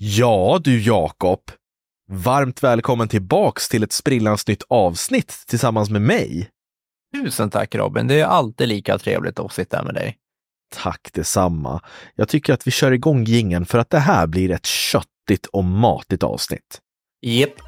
Ja du Jakob, varmt välkommen tillbaks till ett sprillans nytt avsnitt tillsammans med mig. Tusen tack Robin, det är alltid lika trevligt att sitta med dig. Tack detsamma. Jag tycker att vi kör igång gingen för att det här blir ett köttigt och matigt avsnitt. Japp.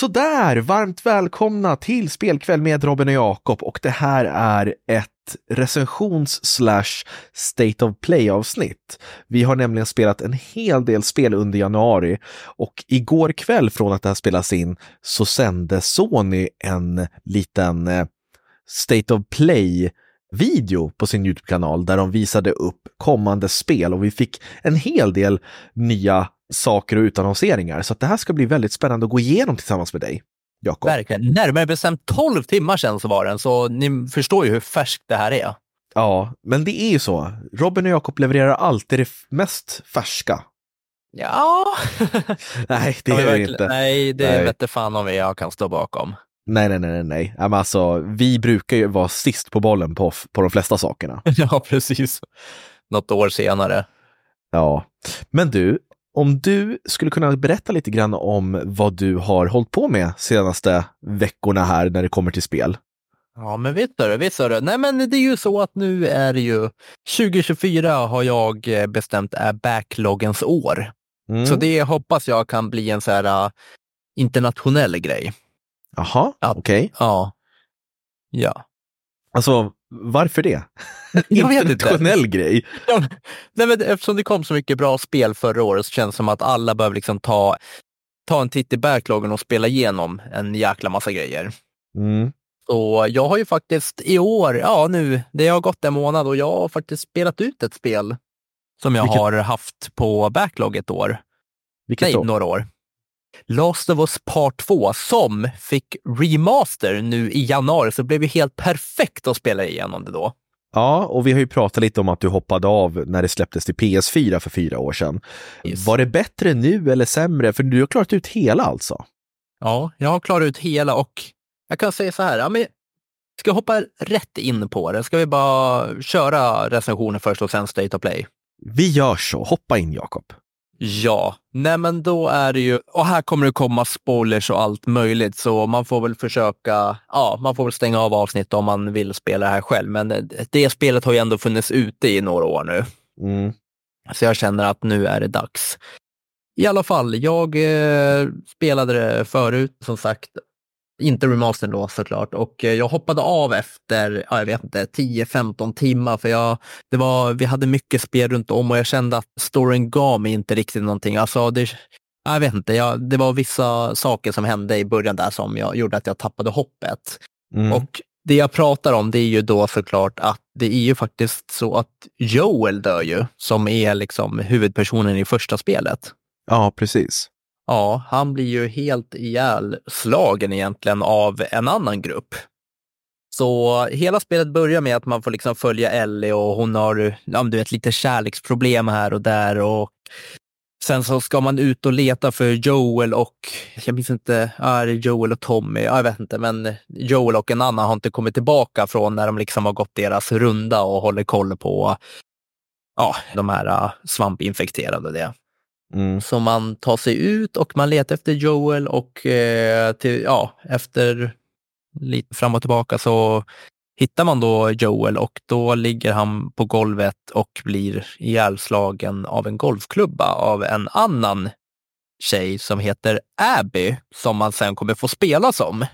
Sådär, varmt välkomna till Spelkväll med Robin och Jakob och det här är ett recensions slash State of Play avsnitt. Vi har nämligen spelat en hel del spel under januari och igår kväll från att det här spelas in så sände Sony en liten eh, State of Play video på sin Youtube-kanal där de visade upp kommande spel och vi fick en hel del nya saker och utannonseringar. Så det här ska bli väldigt spännande att gå igenom tillsammans med dig. Jakob. Verkligen. Närmare bestämt 12 timmar sedan så var den, så ni förstår ju hur färskt det här är. Ja, men det är ju så. Robin och Jakob levererar alltid det mest färska. Ja. Nej, det Ja, vi inte. Nej, det Nej. vete fan om jag kan stå bakom. Nej, nej, nej, nej, nej. Ja, men alltså, vi brukar ju vara sist på bollen på, på de flesta sakerna. ja, precis. Något år senare. Ja, men du, om du skulle kunna berätta lite grann om vad du har hållit på med senaste veckorna här när det kommer till spel. Ja, men visst är det, visst är det. Nej, men det är ju så att nu är det ju 2024 har jag eh, bestämt är backloggens år. Mm. Så det hoppas jag kan bli en så här uh, internationell grej. Jaha, okej. Ja. Ja. Alltså, varför det? Jag vet inte. Internationell grej. ja. Nej, men eftersom det kom så mycket bra spel förra året så känns det som att alla behöver liksom ta, ta en titt i backloggen och spela igenom en jäkla massa grejer. Mm. Så jag har ju faktiskt i år, ja nu, det har gått en månad och jag har faktiskt spelat ut ett spel som jag Vilket- har haft på backlog ett år. Vilket Nej, då? några år. Last of Us Part 2 som fick remaster nu i januari så det blev ju helt perfekt att spela igenom det då. Ja, och vi har ju pratat lite om att du hoppade av när det släpptes till PS4 för fyra år sedan. Yes. Var det bättre nu eller sämre? För du har klarat ut hela alltså. Ja, jag har klarat ut hela och jag kan säga så här, ja, men ska jag hoppa rätt in på det? Ska vi bara köra recensionen först och sen State of Play? Vi gör så. Hoppa in Jakob. Ja, nej men då är det ju, och här kommer det komma spoilers och allt möjligt, så man får väl försöka, ja, man får väl stänga av avsnitt om man vill spela det här själv, men det, spelet har ju ändå funnits ute i några år nu. Mm. Så jag känner att nu är det dags. I alla fall, jag eh, spelade det förut, som sagt. Inte remastern då såklart. Och eh, jag hoppade av efter, ja, jag vet inte, 10-15 timmar. För jag, det var, vi hade mycket spel runt om och jag kände att storyn gav mig inte riktigt någonting. Alltså, det, jag vet inte, jag, det var vissa saker som hände i början där som jag, gjorde att jag tappade hoppet. Mm. Och det jag pratar om det är ju då såklart att det är ju faktiskt så att Joel dör ju, som är liksom huvudpersonen i första spelet. Ja, precis. Ja, han blir ju helt ihjälslagen egentligen av en annan grupp. Så hela spelet börjar med att man får liksom följa Ellie och hon har ja, du vet, lite kärleksproblem här och där. Och sen så ska man ut och leta för Joel och, jag minns inte, är det Joel och Tommy? Ja, jag vet inte, men Joel och en annan har inte kommit tillbaka från när de liksom har gått deras runda och håller koll på ja, de här äh, svampinfekterade och Det. Mm. Så man tar sig ut och man letar efter Joel och eh, till, ja, efter lite fram och tillbaka så hittar man då Joel och då ligger han på golvet och blir ihjälslagen av en golfklubba av en annan tjej som heter Abby som man sen kommer få spela som.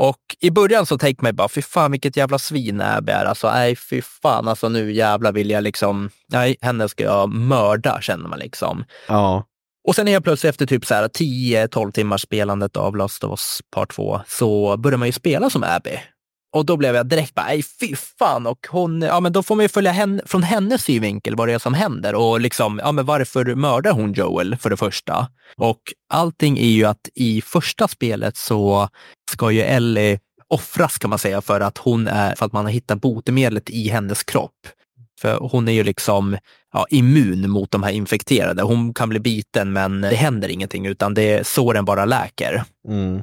Och i början så tänkte man bara, fy fan vilket jävla svin Abby är. Alltså nej, fy fan, alltså nu jävla vill jag liksom, nej, henne ska jag mörda känner man liksom. Ja. Och sen helt plötsligt efter typ så här 10-12 timmars spelandet av Last of Us Part 2 så börjar man ju spela som Abby. Och då blev jag direkt bara, nej fy fan. Och hon, ja men då får man ju följa henne, från hennes synvinkel vad det är som händer. Och liksom, ja men varför mördar hon Joel för det första? Och allting är ju att i första spelet så ska ju Ellie offras kan man säga för att hon är, för att man har hittat botemedlet i hennes kropp. För hon är ju liksom ja, immun mot de här infekterade. Hon kan bli biten men det händer ingenting utan det såren bara läker. Mm.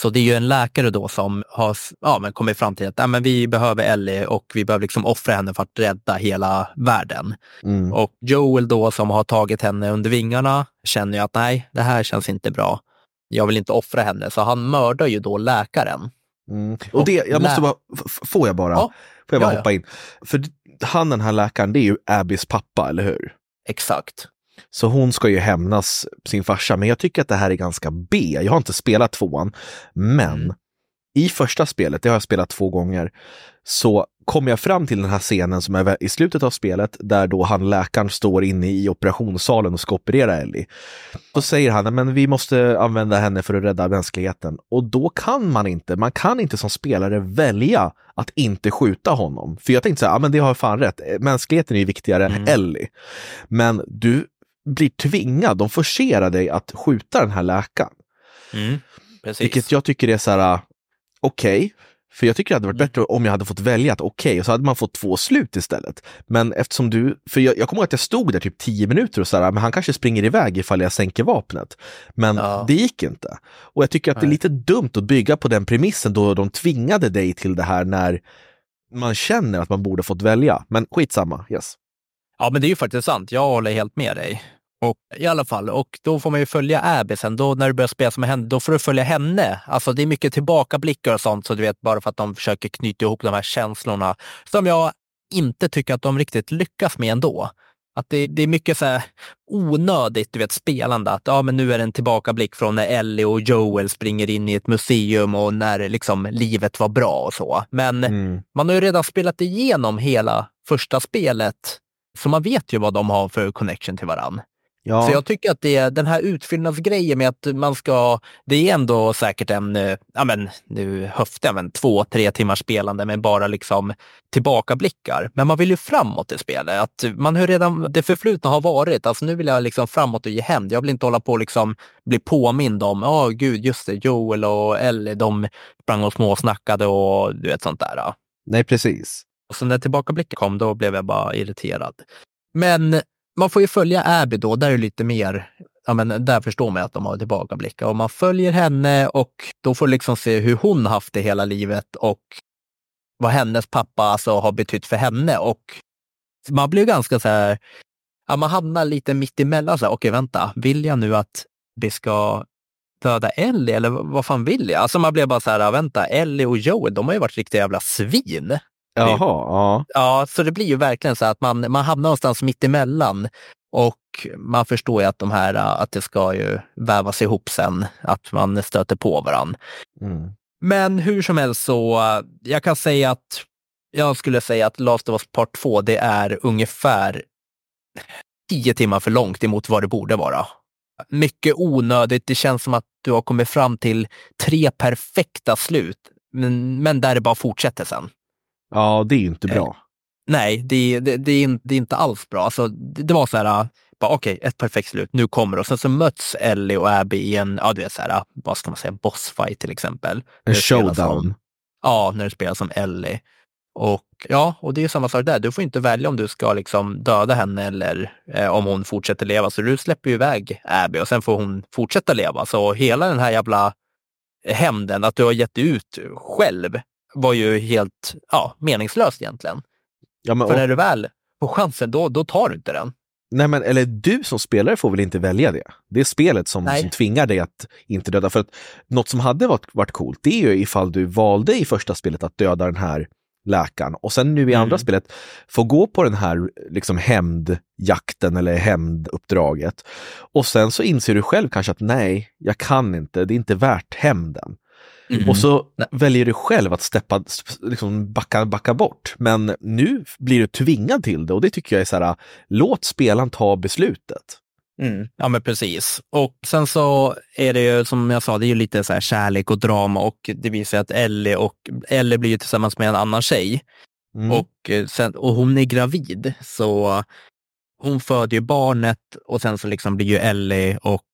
Så det är ju en läkare då som har ja, men kommit fram till att ja, men vi behöver Ellie och vi behöver liksom offra henne för att rädda hela världen. Mm. Och Joel då som har tagit henne under vingarna känner ju att nej, det här känns inte bra. Jag vill inte offra henne, så han mördar ju då läkaren. Mm. Och det, jag måste bara, får jag bara, Ja. får jag bara ja. hoppa in? För han den här läkaren, det är ju Abbys pappa, eller hur? Exakt. Så hon ska ju hämnas sin farsa, men jag tycker att det här är ganska B. Jag har inte spelat tvåan, men Mm. i första spelet, det har jag spelat två gånger, så kommer jag fram till den här scenen som är i slutet av spelet, där då han läkaren står inne i operationssalen och ska operera Ellie. Då säger han, men vi måste använda henne för att rädda mänskligheten. Och då kan man inte, man kan inte som spelare välja att inte skjuta honom. För jag tänkte så här, ja men det har fan rätt, mänskligheten är ju viktigare än Mm. Ellie. Men du blir tvingad, de forcerar dig att skjuta den här läkaren. Mm. Precis. Vilket jag tycker är så här, uh, okej. För jag tycker det hade varit Mm. bättre om jag hade fått välja att okej, och så hade man fått två slut istället. Men eftersom du, för jag, jag kommer ihåg att jag stod där typ tio minuter och så här, men han kanske springer iväg ifall jag sänker vapnet. Men Ja. det gick inte. Och jag tycker att det är Nej. lite dumt att bygga på den premissen då de tvingade dig till det här när man känner att man borde fått välja. Men skitsamma, yes. Ja, men det är ju faktiskt sant. Jag håller helt med dig. Och I alla fall, och då får man ju följa Abby sen. Då när du börjar spela som henne, då får du följa henne. Alltså det är mycket tillbakablickar och sånt, så du vet, bara för att de försöker knyta ihop de här känslorna som jag inte tycker att de riktigt lyckas med ändå. Att det, det är mycket så här onödigt du vet, spelande. Att ja, men nu är det en tillbakablick från när Ellie och Joel springer in i ett museum och när liksom, livet var bra och så. Men Mm. man har ju redan spelat igenom hela första spelet, så man vet ju vad de har för connection till varann. Ja. Så jag tycker att det den här utfyllnadsgrejen med att man ska, det är ändå säkert en, eh, ja men nu jag, men två, tre timmars spelande med bara liksom tillbakablickar. Men man vill ju framåt i spelet. Att man ju redan, det förflutna har varit, alltså nu vill jag liksom framåt och ge hämnd. Jag vill inte hålla på och liksom bli påmind om, ja gud, just det, Joel och Ellie, de sprang och småsnackade och du vet sånt där. Nej, precis. Och så när tillbakablicken kom, då blev jag bara irriterad. Men man får ju följa Abby då, där är det lite mer, ja men där förstår man att de har tillbakablickar. Och man följer henne och då får liksom se hur hon haft det hela livet och vad hennes pappa alltså har betytt för henne. Och man blir ganska så här, ja man hamnar lite mitt emellan. Så här, Okej, vänta, vill jag nu att vi ska döda Ellie eller vad fan vill jag? Alltså man blir bara så här, vänta, Ellie och Joel, de har ju varit riktiga jävla svin. Jaha, ja. Ja, så det blir ju verkligen så att man, man hamnar någonstans mitt emellan och man förstår ju att de här, att det ska ju vävas ihop sen, att man stöter på varann. Mm. Men hur som helst så, eh, jag kan säga att jag skulle säga att Last of Us Part 2, det är ungefär tio timmar för långt emot vad det borde vara. Mycket onödigt. Det känns som att du har kommit fram till tre perfekta slut, men, men där det bara fortsätter sen. Ja, det är inte bra. Nej, det, det, det, är, inte alls bra. Alltså, det, var så här, äh, bara, okej, ett perfekt slut, nu kommer det. Och sen så möts Ellie och Abby i en, ja du vet så här, äh, vad ska man säga, bossfight till exempel. En showdown. Som, ja, när det spelas som Ellie. Och ja, och det är samma sak där. Du får inte välja om du ska liksom döda henne eller eh, om hon fortsätter leva. Så du släpper ju iväg Abby och sen får hon fortsätta leva. Så hela den här jävla hämnden, att du har gett ut själv, var ju helt ja, meningslöst egentligen. Ja, men, För och, när du väl får chansen, då, då tar du inte den. nej, men, eller du som spelare får väl inte välja det? Det är spelet som, som tvingar dig att inte döda. För att något som hade varit, varit coolt, det är ju ifall du valde i första spelet att döda den här läkaren och sen nu i Mm. andra spelet få gå på den här liksom hämndjakten eller hämnduppdraget. Och sen så inser du själv kanske att nej, jag kan inte, det är inte värt hämnden. Mm. Och så Nej. väljer du själv att steppa, liksom backa, backa bort. Men nu blir du tvingad till det och det tycker jag är så här, låt spelaren ta beslutet. Mm. Ja, men precis. Och sen så är det ju, som jag sa, det är ju lite så här kärlek och drama och det visar att Ellie och Ellie blir ju tillsammans med en annan tjej Mm. och, eh, sen, och hon är gravid. Så hon föder ju barnet och sen så liksom blir ju Ellie och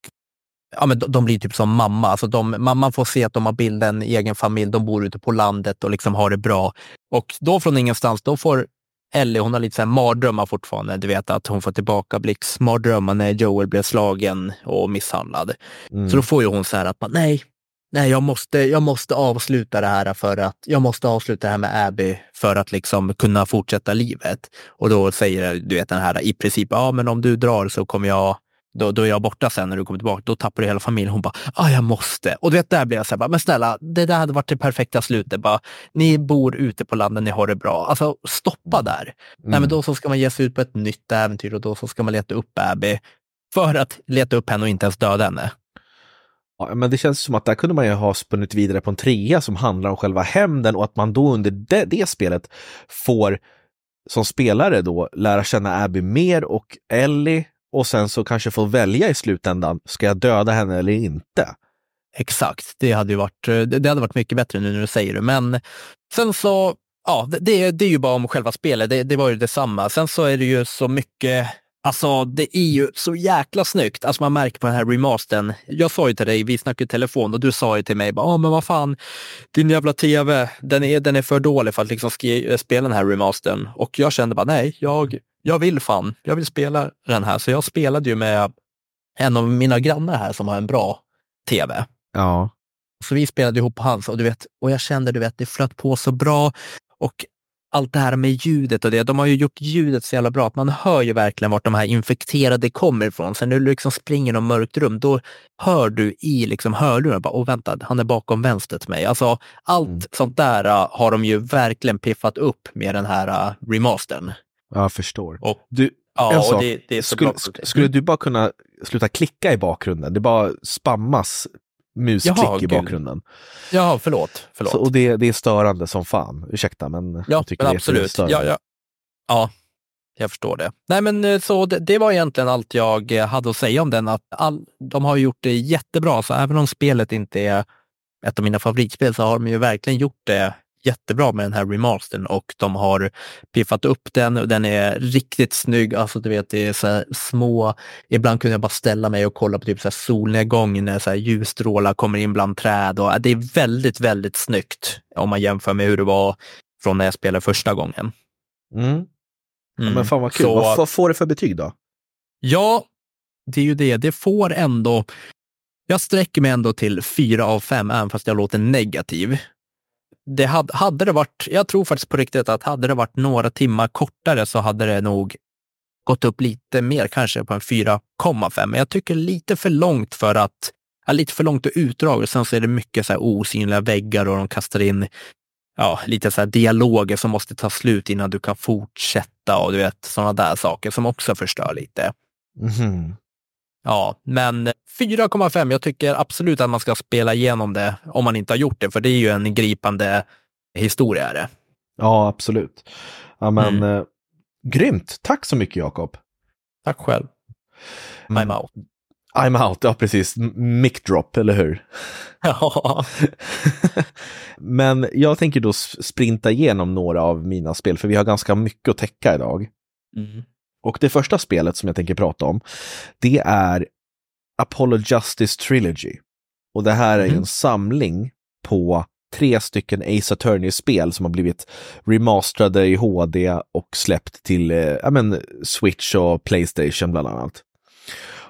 ja, men de, de blir typ som mamma. Alltså de, mamman får se att de har bildat en egen familj, de bor ute på landet och liksom har det bra. Och då från ingenstans, då får Ellie, hon har lite så här mardrömmar fortfarande. Du vet att hon får tillbaka mardrömmar när Joel blev slagen och misshandlad. Mm. Så då får ju hon så här att nej, nej, jag måste, jag måste avsluta det här för att, jag måste avsluta det här med Abby för att liksom kunna fortsätta livet. Och då säger du vet den här i princip, ja men om du drar så kommer jag då, då är jag borta sen när du kommer tillbaka. Då tappar du hela familjen. Hon bara, ah, jag måste. Och du vet, där blir jag så här, men snälla, det där hade varit det perfekta slutet. Bara, ni bor ute på landet, ni har det bra. Alltså stoppa där. Mm. Nej, men mm. då så ska man ge sig ut på ett nytt äventyr och då så ska man leta upp Abby för att leta upp henne och inte ens döda henne. Ja, men det känns som att där kunde man ju ha spunnit vidare på en trea som handlar om själva hämnden och att man då under det, det spelet får som spelare då lära känna Abby mer och Ellie och sen så kanske få välja i slutändan, ska jag döda henne eller inte? Exakt, det hade ju varit, eh, det hade varit mycket bättre nu när du säger det. Men sen så, ja, det, det är ju bara om själva spelet, det, det var ju detsamma. Sen så är det ju så mycket Alltså det är ju så jäkla snyggt. Alltså man märker på den här remastern. Jag sa ju till dig, vi snackade i telefon och du sa ju till mig, ja men vad fan, din jävla tv, den är, den är för dålig för att liksom spela den här remastern. Och jag kände bara, nej, jag, jag vill fan, jag vill spela den här. Så jag spelade ju med en av mina grannar här som har en bra tv. Ja. Så vi spelade ihop på hans och du vet, och jag kände, du vet, det flöt på så bra. Och allt det här med ljudet och det, de har ju gjort ljudet så jävla bra att man hör ju verkligen vart de här infekterade kommer ifrån. Sen när du liksom springer i något mörkt rum, då hör du i liksom hörlurarna, bara, åh vänta, han är bakom vänstret mig. Alltså allt mm. sånt där uh, har de ju verkligen piffat upp med den här uh, remastern. Jag förstår. Och, du, ja, och det, det, är så skulle, bra. skulle du bara kunna sluta klicka i bakgrunden? Det bara spammas musklick Jaha, i bakgrunden. Ja, förlåt. förlåt. Så, och det, det är störande som fan. Ursäkta, men ja, jag tycker men det absolut. är ja, ja. ja, jag förstår det. Nej, men eh, så det, det, var egentligen allt jag eh, hade att säga om den. Att all, de har gjort det jättebra, så även om spelet inte är ett av mina favoritspel så har de ju verkligen gjort det jättebra med den här remastern och de har piffat upp den och den är riktigt snygg. Alltså du vet, det är så små, ibland kunde jag bara ställa mig och kolla på typ så solnedgång när så här ljusstrålar kommer in bland träd och det är väldigt, väldigt snyggt om man jämför med hur det var från när jag spelade första gången. Mm. Ja, men fan vad kul. Så, vad, vad får det för betyg då? Ja, det är ju det. Det får ändå jag sträcker mig ändå till fyra av fem, även fast jag låter negativ det hade, hade det varit, jag tror faktiskt på riktigt att hade det varit några timmar kortare så hade det nog gått upp lite mer, kanske på en 4,5. Men jag tycker lite för långt för att, ja, lite för långt och utdrag. Och sen så är det mycket så här osynliga väggar och de kastar in ja, lite så här dialoger som måste ta slut innan du kan fortsätta och du vet sådana där saker som också förstör lite. Mm. Ja, men 4,5. Jag tycker absolut att man ska spela igenom det om man inte har gjort det, för det är ju en gripande historia. Är det. Ja, absolut. Ja, men mm. eh, grymt. Tack så mycket, Jakob. Tack själv. I'm mm. out. I'm out, ja precis. Mic drop, eller hur? Ja. Men jag tänker då sprinta igenom några av mina spel, för vi har ganska mycket att täcka idag. Mm. Och det första spelet som jag tänker prata om, det är Apollo Justice Trilogy. Och det här är mm. en samling på tre stycken Ace Attorney-spel som har blivit remasterade i HD och släppt till eh, men, Switch och Playstation bland annat.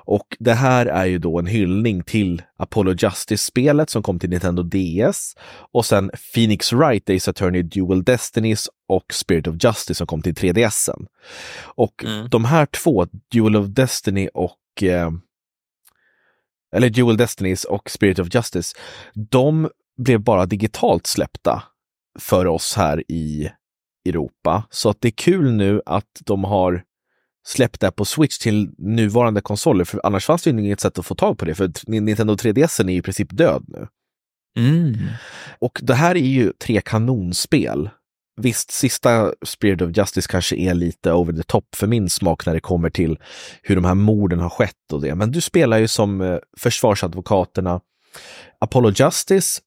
Och det här är ju då en hyllning till Apollo Justice-spelet som kom till Nintendo DS och sen Phoenix Wright Ace Attorney Dual Destinies och Spirit of Justice som kom till 3DSen. Och mm. de här två, Dual of Destiny och eh, eller Dual Destinies och Spirit of Justice, de blev bara digitalt släppta för oss här i Europa. Så att det är kul nu att de har släppt det på Switch till nuvarande konsoler, för annars fanns det ju inget sätt att få tag på det, för Nintendo 3DS är i princip död nu. Mm. Och det här är ju tre kanonspel. Visst, sista Spirit of Justice kanske är lite over the top för min smak när det kommer till hur de här morden har skett och det. Men du spelar ju som eh, försvarsadvokaterna Apollo Justice,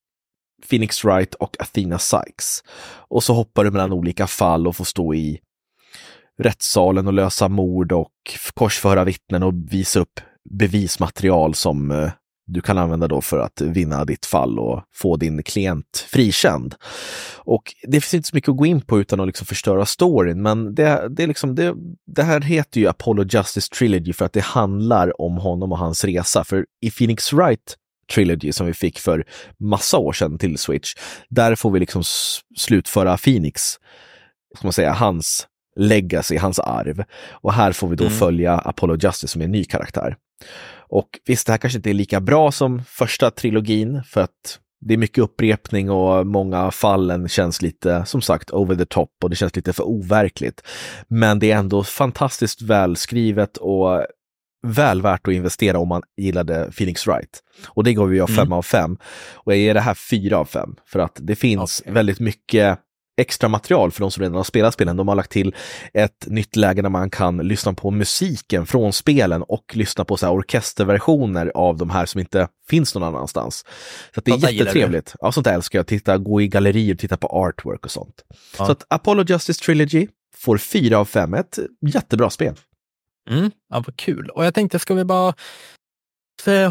Phoenix Wright och Athena Sykes. Och så hoppar du mellan olika fall och får stå i rättssalen och lösa mord och korsföra vittnen och visa upp bevismaterial som eh, du kan använda då för att vinna ditt fall och få din klient frikänd. Och det finns inte så mycket att gå in på utan att liksom förstöra storyn, men det, det, är liksom, det, det här heter ju Apollo Justice Trilogy för att det handlar om honom och hans resa. För i Phoenix Wright Trilogy som vi fick för massa år sedan till Switch, där får vi liksom slutföra Phoenix, ska man säga, hans legacy, hans arv. Och här får vi då mm. följa Apollo Justice som är en ny karaktär. Och visst, det här kanske inte är lika bra som första trilogin för att det är mycket upprepning och många fallen känns lite, som sagt, over the top och det känns lite för overkligt. Men det är ändå fantastiskt välskrivet och väl värt att investera om man gillade Phoenix Wright. Och det gav jag 5 mm. av 5. Och jag ger det här 4 av 5 för att det finns okay. väldigt mycket extra material för de som redan har spelat spelen. De har lagt till ett nytt läge där man kan lyssna på musiken från spelen och lyssna på så orkesterversioner av de här som inte finns någon annanstans. Så det är sånt jättetrevligt. Ja, sånt där älskar jag. Titta, gå i gallerier, titta på artwork och sånt. Ja. Så att Apollo Justice Trilogy får 4 av 5. Ett jättebra spel. Mm, ja, vad kul. Och jag tänkte, ska vi bara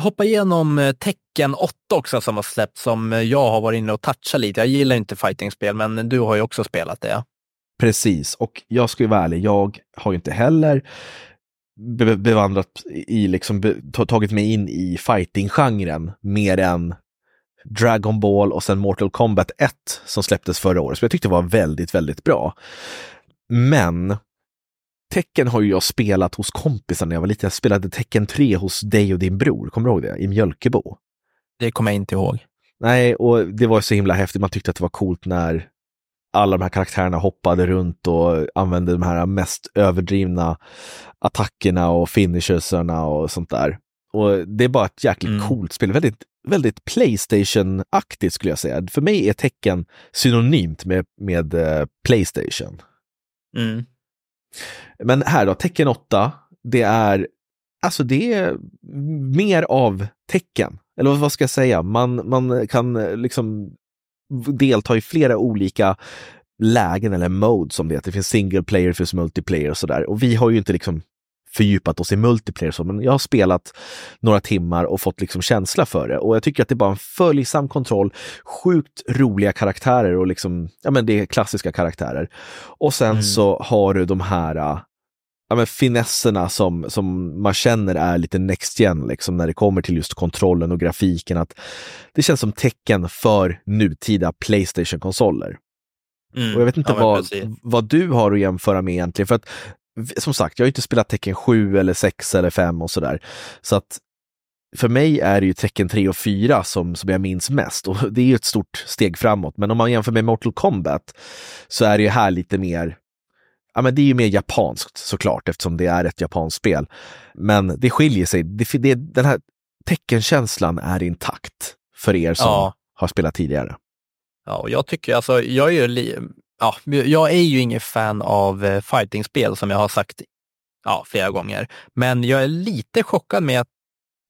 hoppa igenom eh, Tecken 8 också som har släppts som eh, jag har varit inne och touchat lite. Jag gillar inte fightingspel, men du har ju också spelat det. Precis, och jag ska ju vara ärlig, jag har ju inte heller be bevandrat i, liksom be tagit mig in i fighting-genren mer än Dragon Ball och sen Mortal Kombat 1 som släpptes förra året, som jag tyckte var väldigt, väldigt bra. Men Tecken har ju jag spelat hos kompisar när jag var liten. Jag spelade Tecken 3 hos dig och din bror, kommer du ihåg det? I Mjölkebo. Det kommer jag inte ihåg. Nej, och det var så himla häftigt. Man tyckte att det var coolt när alla de här karaktärerna hoppade runt och använde de här mest överdrivna attackerna och finishersarna och sånt där. Och det är bara ett jäkligt mm. coolt spel. Väldigt, väldigt Playstation-aktigt skulle jag säga. För mig är tecken synonymt med, med uh, Playstation. Mm. Men här då, tecken 8, det är alltså det är mer av tecken. Eller vad ska jag säga? Man, man kan eh, liksom delta i flera olika lägen eller mode som det heter. Det finns single player, det finns multiplayer och sådär. Och vi har ju inte liksom fördjupat oss i multiplayer så, men jag har spelat några timmar och fått liksom känsla för det. Och jag tycker att det är bara en följsam kontroll, sjukt roliga karaktärer och liksom, ja men det är klassiska karaktärer. Och sen mm. så har du de här ja, men finesserna som, som man känner är lite next gen, liksom, när det kommer till just kontrollen och grafiken. Att det känns som tecken för nutida Playstation-konsoler. Mm. Och jag vet inte ja, vad, vad du har att jämföra med egentligen. För att som sagt, jag har inte spelat tecken 7 eller 6 eller 5 och sådär. Så att för mig är det ju tecken 3 och 4 som, som jag minns mest och det är ju ett stort steg framåt. Men om man jämför med Mortal Kombat så är det ju här lite mer Ja, men det är ju mer japanskt såklart eftersom det är ett japanskt spel. Men det skiljer sig. Det, det, den här teckenkänslan är intakt för er som ja. har spelat tidigare. Ja, och jag tycker alltså, jag är ju ja, jag är ju ingen fan av eh, fightingspel som jag har sagt ja, flera gånger. Men jag är lite chockad med att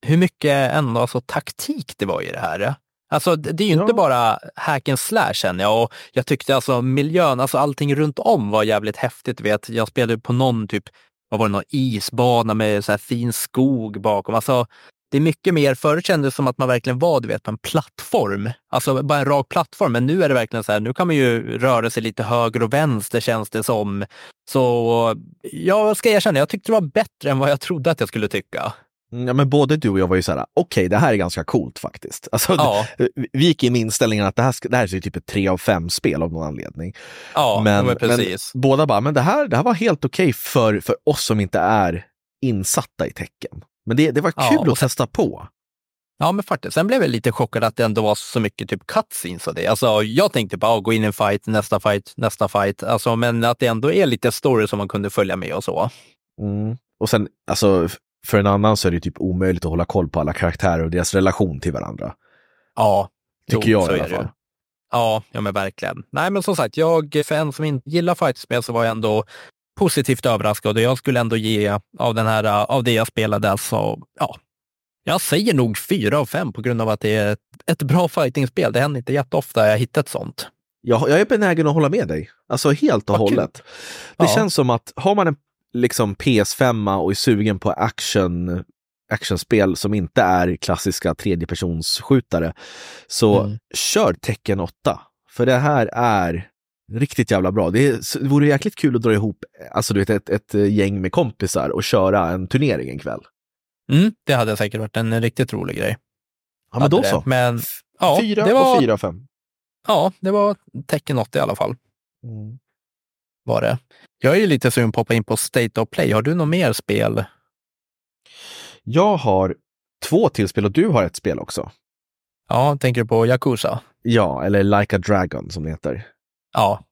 hur mycket ändå alltså, taktik det var i det här. Alltså det är ju ja. inte bara hack and slash känner jag och jag tyckte alltså miljön, alltså allting runt om var jävligt häftigt. Vet. Jag spelade på någon typ, vad var det, någon isbana med så här fin skog bakom. Alltså det är mycket mer, förut kändes det som att man verkligen var du vet, på en plattform. Alltså bara en rak plattform. Men nu är det verkligen så här, nu kan man ju röra sig lite höger och vänster känns det som. Så jag ska erkänna, jag tyckte det var bättre än vad jag trodde att jag skulle tycka. Ja, men både du och jag var ju så här, okej, okay, det här är ganska coolt faktiskt. Alltså, ja. vi gick in med inställningen att det här, det här är typ ett tre av fem spel av någon anledning. Ja, men, men, precis. men båda bara, men det här, det här var helt okej okay för, för oss som inte är insatta i tecken. Men det, det var kul ja, att testa på. Ja, men faktiskt. Sen blev jag lite chockad att det ändå var så mycket typ cutscenes och det. Alltså, jag tänkte bara gå in i en fight, nästa fight, nästa fight. Alltså, men att det ändå är lite story som man kunde följa med och så. Mm. Och sen, alltså, för en annan så är det typ omöjligt att hålla koll på alla karaktärer och deras relation till varandra. Ja, tycker jag i alla fall. Ja, ja men verkligen. Nej, men som sagt, jag, för en som inte gillar fightspel så var jag ändå positivt överraskad och jag skulle ändå ge av, den här, av det jag spelade, alltså, ja, jag säger nog fyra av fem på grund av att det är ett, ett bra fightingspel. Det händer inte jätteofta jag hittar ett sånt. Jag, jag är benägen att hålla med dig, alltså helt och Vad hållet. Kul. Det ja. känns som att har man en liksom PS5 och är sugen på action actionspel som inte är klassiska tredjepersonsskjutare, så Mm. kör Tekken 8. För det här är riktigt jävla bra. Det, är, det vore jäkligt kul att dra ihop alltså, du vet, ett, ett gäng med kompisar och köra en turnering en kväll. Mm, det hade säkert varit en riktigt rolig grej. Ja, men då så. Men ja, fyra det var, och fyra och fem. Ja, det var tecken 8 i alla fall. Mm. Var det. Jag är ju lite sugen på att hoppa in på State of Play. Har du något mer spel? Jag har två till spel och du har ett spel också. Ja, tänker du på Yakuza? Ja, eller Like a Dragon som det heter. Ja,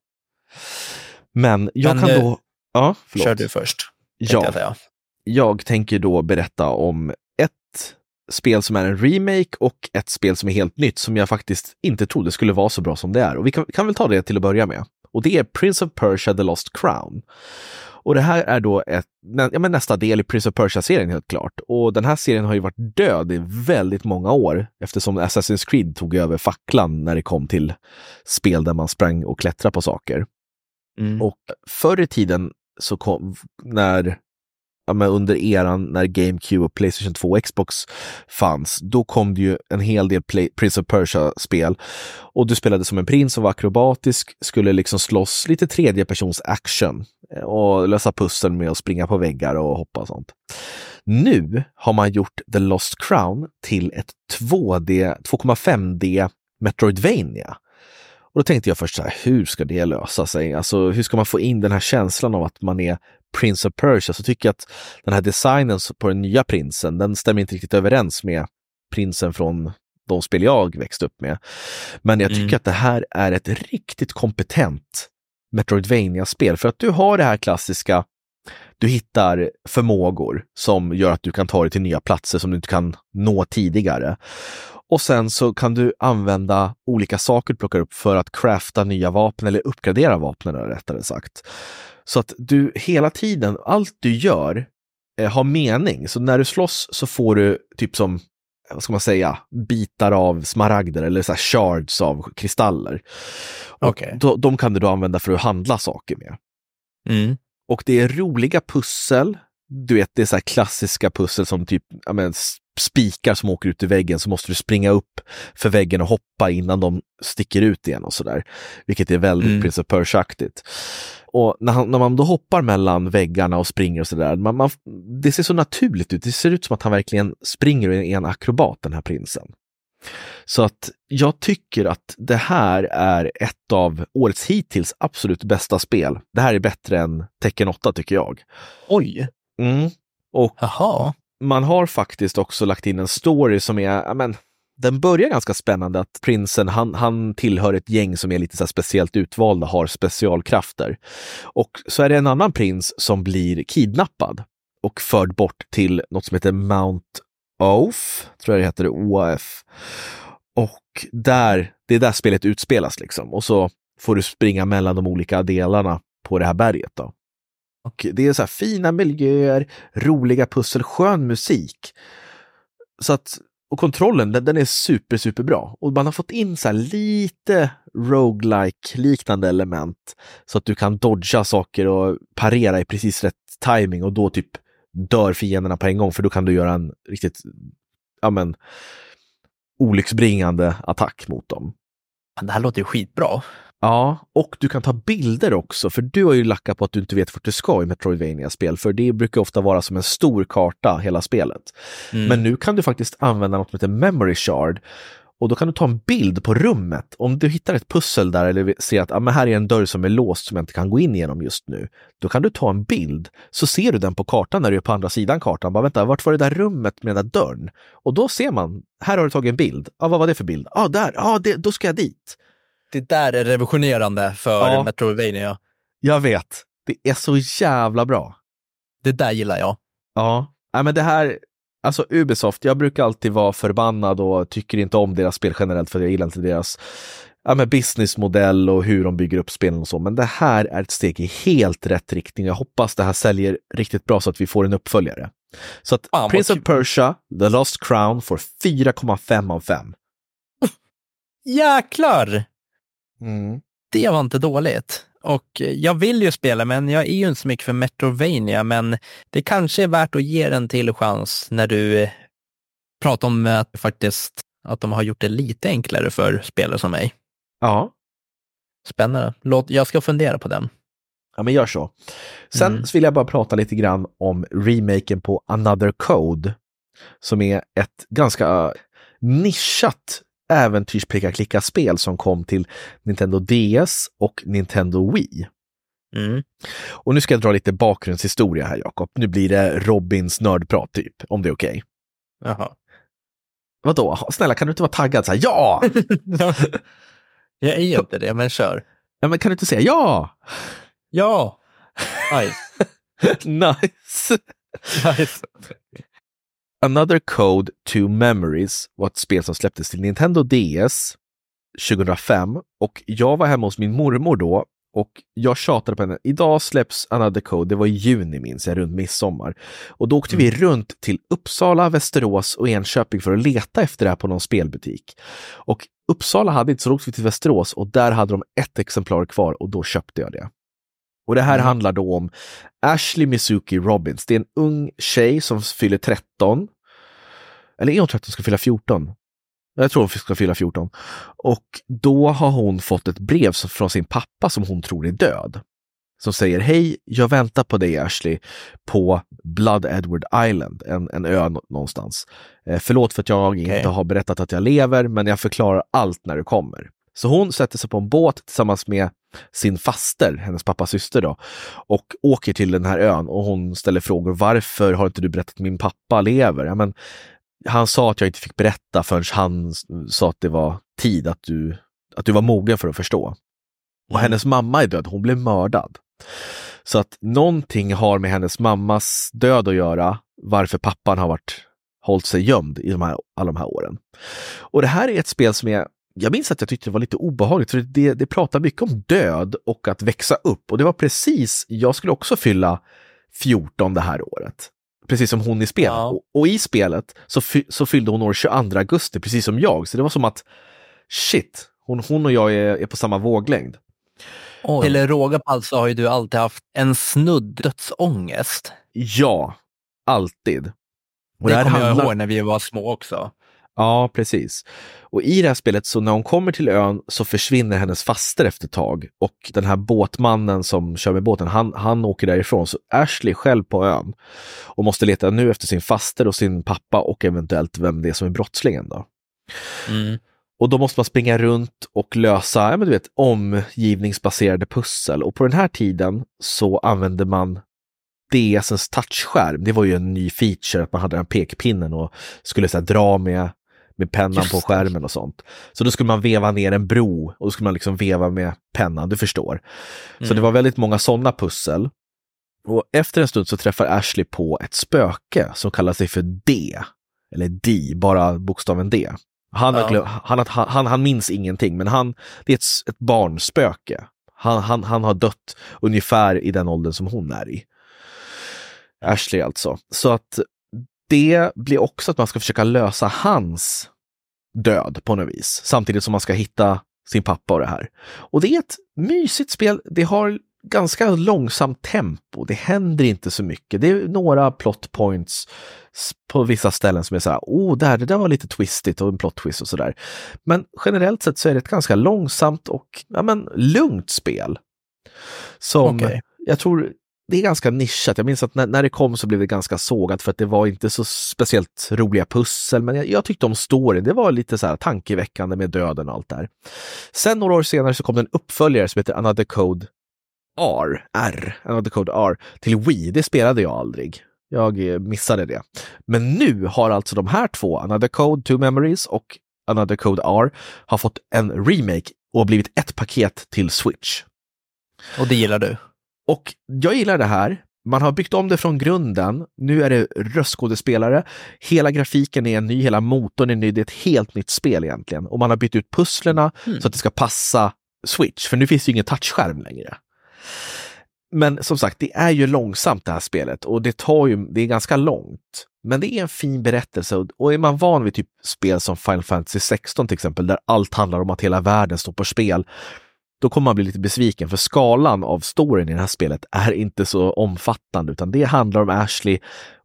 Men jag Men, kan eh, då... Ja, förlåt. kör du först. Ja, Jag, säga. jag tänker då berätta om ett spel som är en remake och ett spel som är helt nytt som jag faktiskt inte trodde skulle vara så bra som det är. Och vi kan, kan väl ta det till att börja med. Och det är Prince of Persia The Lost Crown. Och det här är då ett, ja, men nästa del i Prince of Persia-serien helt klart. Och den här serien har ju varit död i väldigt många år eftersom Assassin's Creed tog över facklan när det kom till spel där man sprang och klättrade på saker. Mm. Och förr i tiden så kom, när, ja, men under eran när GameCube och Playstation 2 och Xbox fanns, då kom det ju en hel del Play, Prince of Persia-spel. Och du spelade som en prins och var akrobatisk, skulle liksom slåss lite tredje persons action och lösa pussel med att springa på väggar och hoppa och sånt. Nu har man gjort The Lost Crown till ett 2D, 2,5D Metroidvania. Och då tänkte jag först så här, hur ska det lösa sig? Alltså hur ska man få in den här känslan av att man är Prince of Persia? Så tycker jag att den här designen på den nya prinsen, den stämmer inte riktigt överens med prinsen från de spel jag växte upp med. Men jag tycker Mm. att det här är ett riktigt kompetent Metroidvania-spel för att du har det här klassiska du hittar förmågor som gör att du kan ta dig till nya platser som du inte kan nå tidigare. Och sen så kan du använda olika saker du plockar upp för att crafta nya vapen eller uppgradera vapnen rättare sagt. Så att du hela tiden, allt du gör eh, har mening. Så när du slåss så får du typ som, vad ska man säga, bitar av smaragder eller så shards av kristaller. Och Okej. då, de kan du då använda för att handla saker med. Mm. Och det är roliga pussel. Du vet, det är så klassiska pussel som typ men, spikar som åker ut i väggen så måste du springa upp för väggen och hoppa innan de sticker ut igen och sådär. Vilket är väldigt Mm. Prince of Persia-aktigt. Och när, han, när man då hoppar mellan väggarna och springer och sådär, man, man, det ser så naturligt ut. Det ser ut som att han verkligen springer och är en akrobat, den här prinsen. Så att jag tycker att det här är ett av årets hittills absolut bästa spel. Det här är bättre än Tekken 8 tycker jag. Oj, Mm. Och jaha. man har faktiskt också lagt in en story som är, men, den börjar ganska spännande att prinsen, han, han tillhör ett gäng som är lite så här speciellt utvalda, har specialkrafter. Och så är det en annan prins som blir kidnappad och förd bort till något som heter Mount Oaf, tror jag det heter, OAF. Och där, det är där spelet utspelas liksom. Och så får du springa mellan de olika delarna på det här berget då. Och det är så här fina miljöer, roliga pussel, skön musik. Så att, och kontrollen, den, den är super, super bra. Och man har fått in så här lite roguelike liknande element. Så att du kan dodga saker och parera i precis rätt timing och då typ dör fienderna på en gång för då kan du göra en riktigt, ja men, olycksbringande attack mot dem. Det här låter ju skitbra. Ja, och du kan ta bilder också, för du har ju lackat på att du inte vet vart du ska i Metroidvania-spel, för det brukar ofta vara som en stor karta, hela spelet. Mm. Men nu kan du faktiskt använda något som heter Memory Shard och då kan du ta en bild på rummet. Om du hittar ett pussel där eller ser att ah, men här är en dörr som är låst som jag inte kan gå in genom just nu. Då kan du ta en bild, så ser du den på kartan när du är på andra sidan kartan. Bara vänta, vart var det där rummet med den där dörren? Och då ser man, här har du tagit en bild. Ah, vad var det för bild? Ja, ah, där, ah, det, då ska jag dit. Det där är revolutionerande för Ja. Metroidvania. Jag vet, det är så jävla bra. Det där gillar jag. Ja, Nej, men det här, alltså Ubisoft, jag brukar alltid vara förbannad och tycker inte om deras spel generellt för jag gillar inte deras ja, men businessmodell och hur de bygger upp spelen och så. Men det här är ett steg i helt rätt riktning. Jag hoppas det här säljer riktigt bra så att vi får en uppföljare. Så att vad Prince of. Persia, The Lost Crown får 4,5 av 5. Jäklar! Det var inte dåligt. och jag vill ju spela, men jag är ju inte så mycket för Metrovania, men det kanske är värt att ge den till chans när du pratar om att faktiskt att de har gjort det lite enklare för spelare som mig. Ja. Spännande. Låt, jag ska fundera på den. Ja, men gör så. Sen Mm. vill jag bara prata lite grann om remaken på Another Code, som är ett ganska nischat äventyrsplicka-klicka-spel som kom till Nintendo DS och Nintendo Wii. Mm. Och nu ska jag dra lite bakgrundshistoria här, Jakob. Nu blir det Robins nördprat, typ, om det är okej. Jaha. Vadå? Snälla, kan du inte vara taggad så här? Ja! jag är ju inte det, men kör. ja men kan du inte säga ja? Ja! Nice. nice! nice. Another Code to Memories var ett spel som släpptes till Nintendo DS 2005 och jag var hemma hos min mormor då och jag tjatade på henne. Idag släpps Another Code, det var i juni minns jag, runt midsommar. Och då åkte vi runt till Uppsala, Västerås och Enköping för att leta efter det här på någon spelbutik. Och Uppsala hade inte, så då åkte vi till Västerås och där hade de ett exemplar kvar och då köpte jag det. Och det här Mm. handlar då om Ashley Mizuki Robbins. Det är en ung tjej som fyller 13. Eller är hon 13 ska fylla 14? Jag tror hon ska fylla 14. Och då har hon fått ett brev från sin pappa som hon tror är död. Som säger hej, jag väntar på dig Ashley på Blood Edward Island, en, en ö nå- någonstans. Eh, förlåt för att jag Okej. inte har berättat att jag lever, men jag förklarar allt när du kommer. Så hon sätter sig på en båt tillsammans med sin faster, hennes pappas syster då, och åker till den här ön och hon ställer frågor. Varför har inte du berättat att min pappa lever? Ja, men, han sa att jag inte fick berätta förrän han sa att det var tid att du, att du var mogen för att förstå. Och Mm. hennes mamma är död, hon blev mördad. Så att någonting har med hennes mammas död att göra, varför pappan har varit, hållit sig gömd i de här, alla de här åren. Och det här är ett spel som är jag minns att jag tyckte det var lite obehagligt, för det, det pratar mycket om död och att växa upp. Och det var precis, jag skulle också fylla 14 det här året. Precis som hon i spelet. Ja. Och, och i spelet så, fy, så fyllde hon år 22 augusti, precis som jag. Så det var som att, shit, hon, hon och jag är, är på samma våglängd. Och till råga på allt så har ju du alltid haft en snudd dödsångest. Ja, alltid. Och det här kommer jag ihåg när vi var små också. Ja, precis. Och i det här spelet, så när hon kommer till ön så försvinner hennes faster efter ett tag. Och den här båtmannen som kör med båten, han, han åker därifrån. Så Ashley själv på ön och måste leta nu efter sin faster och sin pappa och eventuellt vem det är som är brottslingen. Då. Mm. Och då måste man springa runt och lösa ja, men du vet, omgivningsbaserade pussel. Och på den här tiden så använde man DSens touchskärm. Det var ju en ny feature att man hade den pekpinnen och skulle så här, dra med, med pennan Just på skärmen och sånt. Så då skulle man veva ner en bro och då skulle man liksom veva med pennan, du förstår. Så Mm. det var väldigt många sådana pussel. Och efter en stund så träffar Ashley på ett spöke som kallar sig för D. Eller D, bara bokstaven D. Han, Ja. glöm, han, han, han, minns ingenting, men han, det är ett, ett barnspöke. Han, han, han har dött ungefär i den åldern som hon är i. Ashley alltså. Så att det blir också att man ska försöka lösa hans död på något vis. Samtidigt som man ska hitta sin pappa och det här. Och det är ett mysigt spel. Det har ganska långsamt tempo. Det händer inte så mycket. Det är några plot points på vissa ställen som är så här, oh, där, det där var lite twistigt och en plot twist och sådär. Men generellt sett så är det ett ganska långsamt och ja, men, lugnt spel. Som Okej. jag tror det är ganska nischat. Jag minns att när, när det kom så blev det ganska sågat för att det var inte så speciellt roliga pussel. Men jag, jag tyckte om storyn. Det var lite så här tankeväckande med döden och allt där. Sen några år senare så kom det en uppföljare som heter Another Code R, R, Another Code R till Wii. Det spelade jag aldrig. Jag eh, missade det. Men nu har alltså de här två, Another Code, Two Memories och Another Code R, har fått en remake och blivit ett paket till Switch. Och det gillar du? Och jag gillar det här. Man har byggt om det från grunden. Nu är det röstskådespelare. Hela grafiken är ny, hela motorn är ny. Det är ett helt nytt spel egentligen. Och man har bytt ut pusslerna Mm. så att det ska passa Switch, för nu finns det ju ingen touchskärm längre. Men som sagt, det är ju långsamt det här spelet och det tar ju, det är ganska långt. Men det är en fin berättelse och- och är man van vid typ spel som Final Fantasy 16 till exempel, där allt handlar om att hela världen står på spel, då kommer man bli lite besviken för skalan av storyn i det här spelet är inte så omfattande utan det handlar om Ashley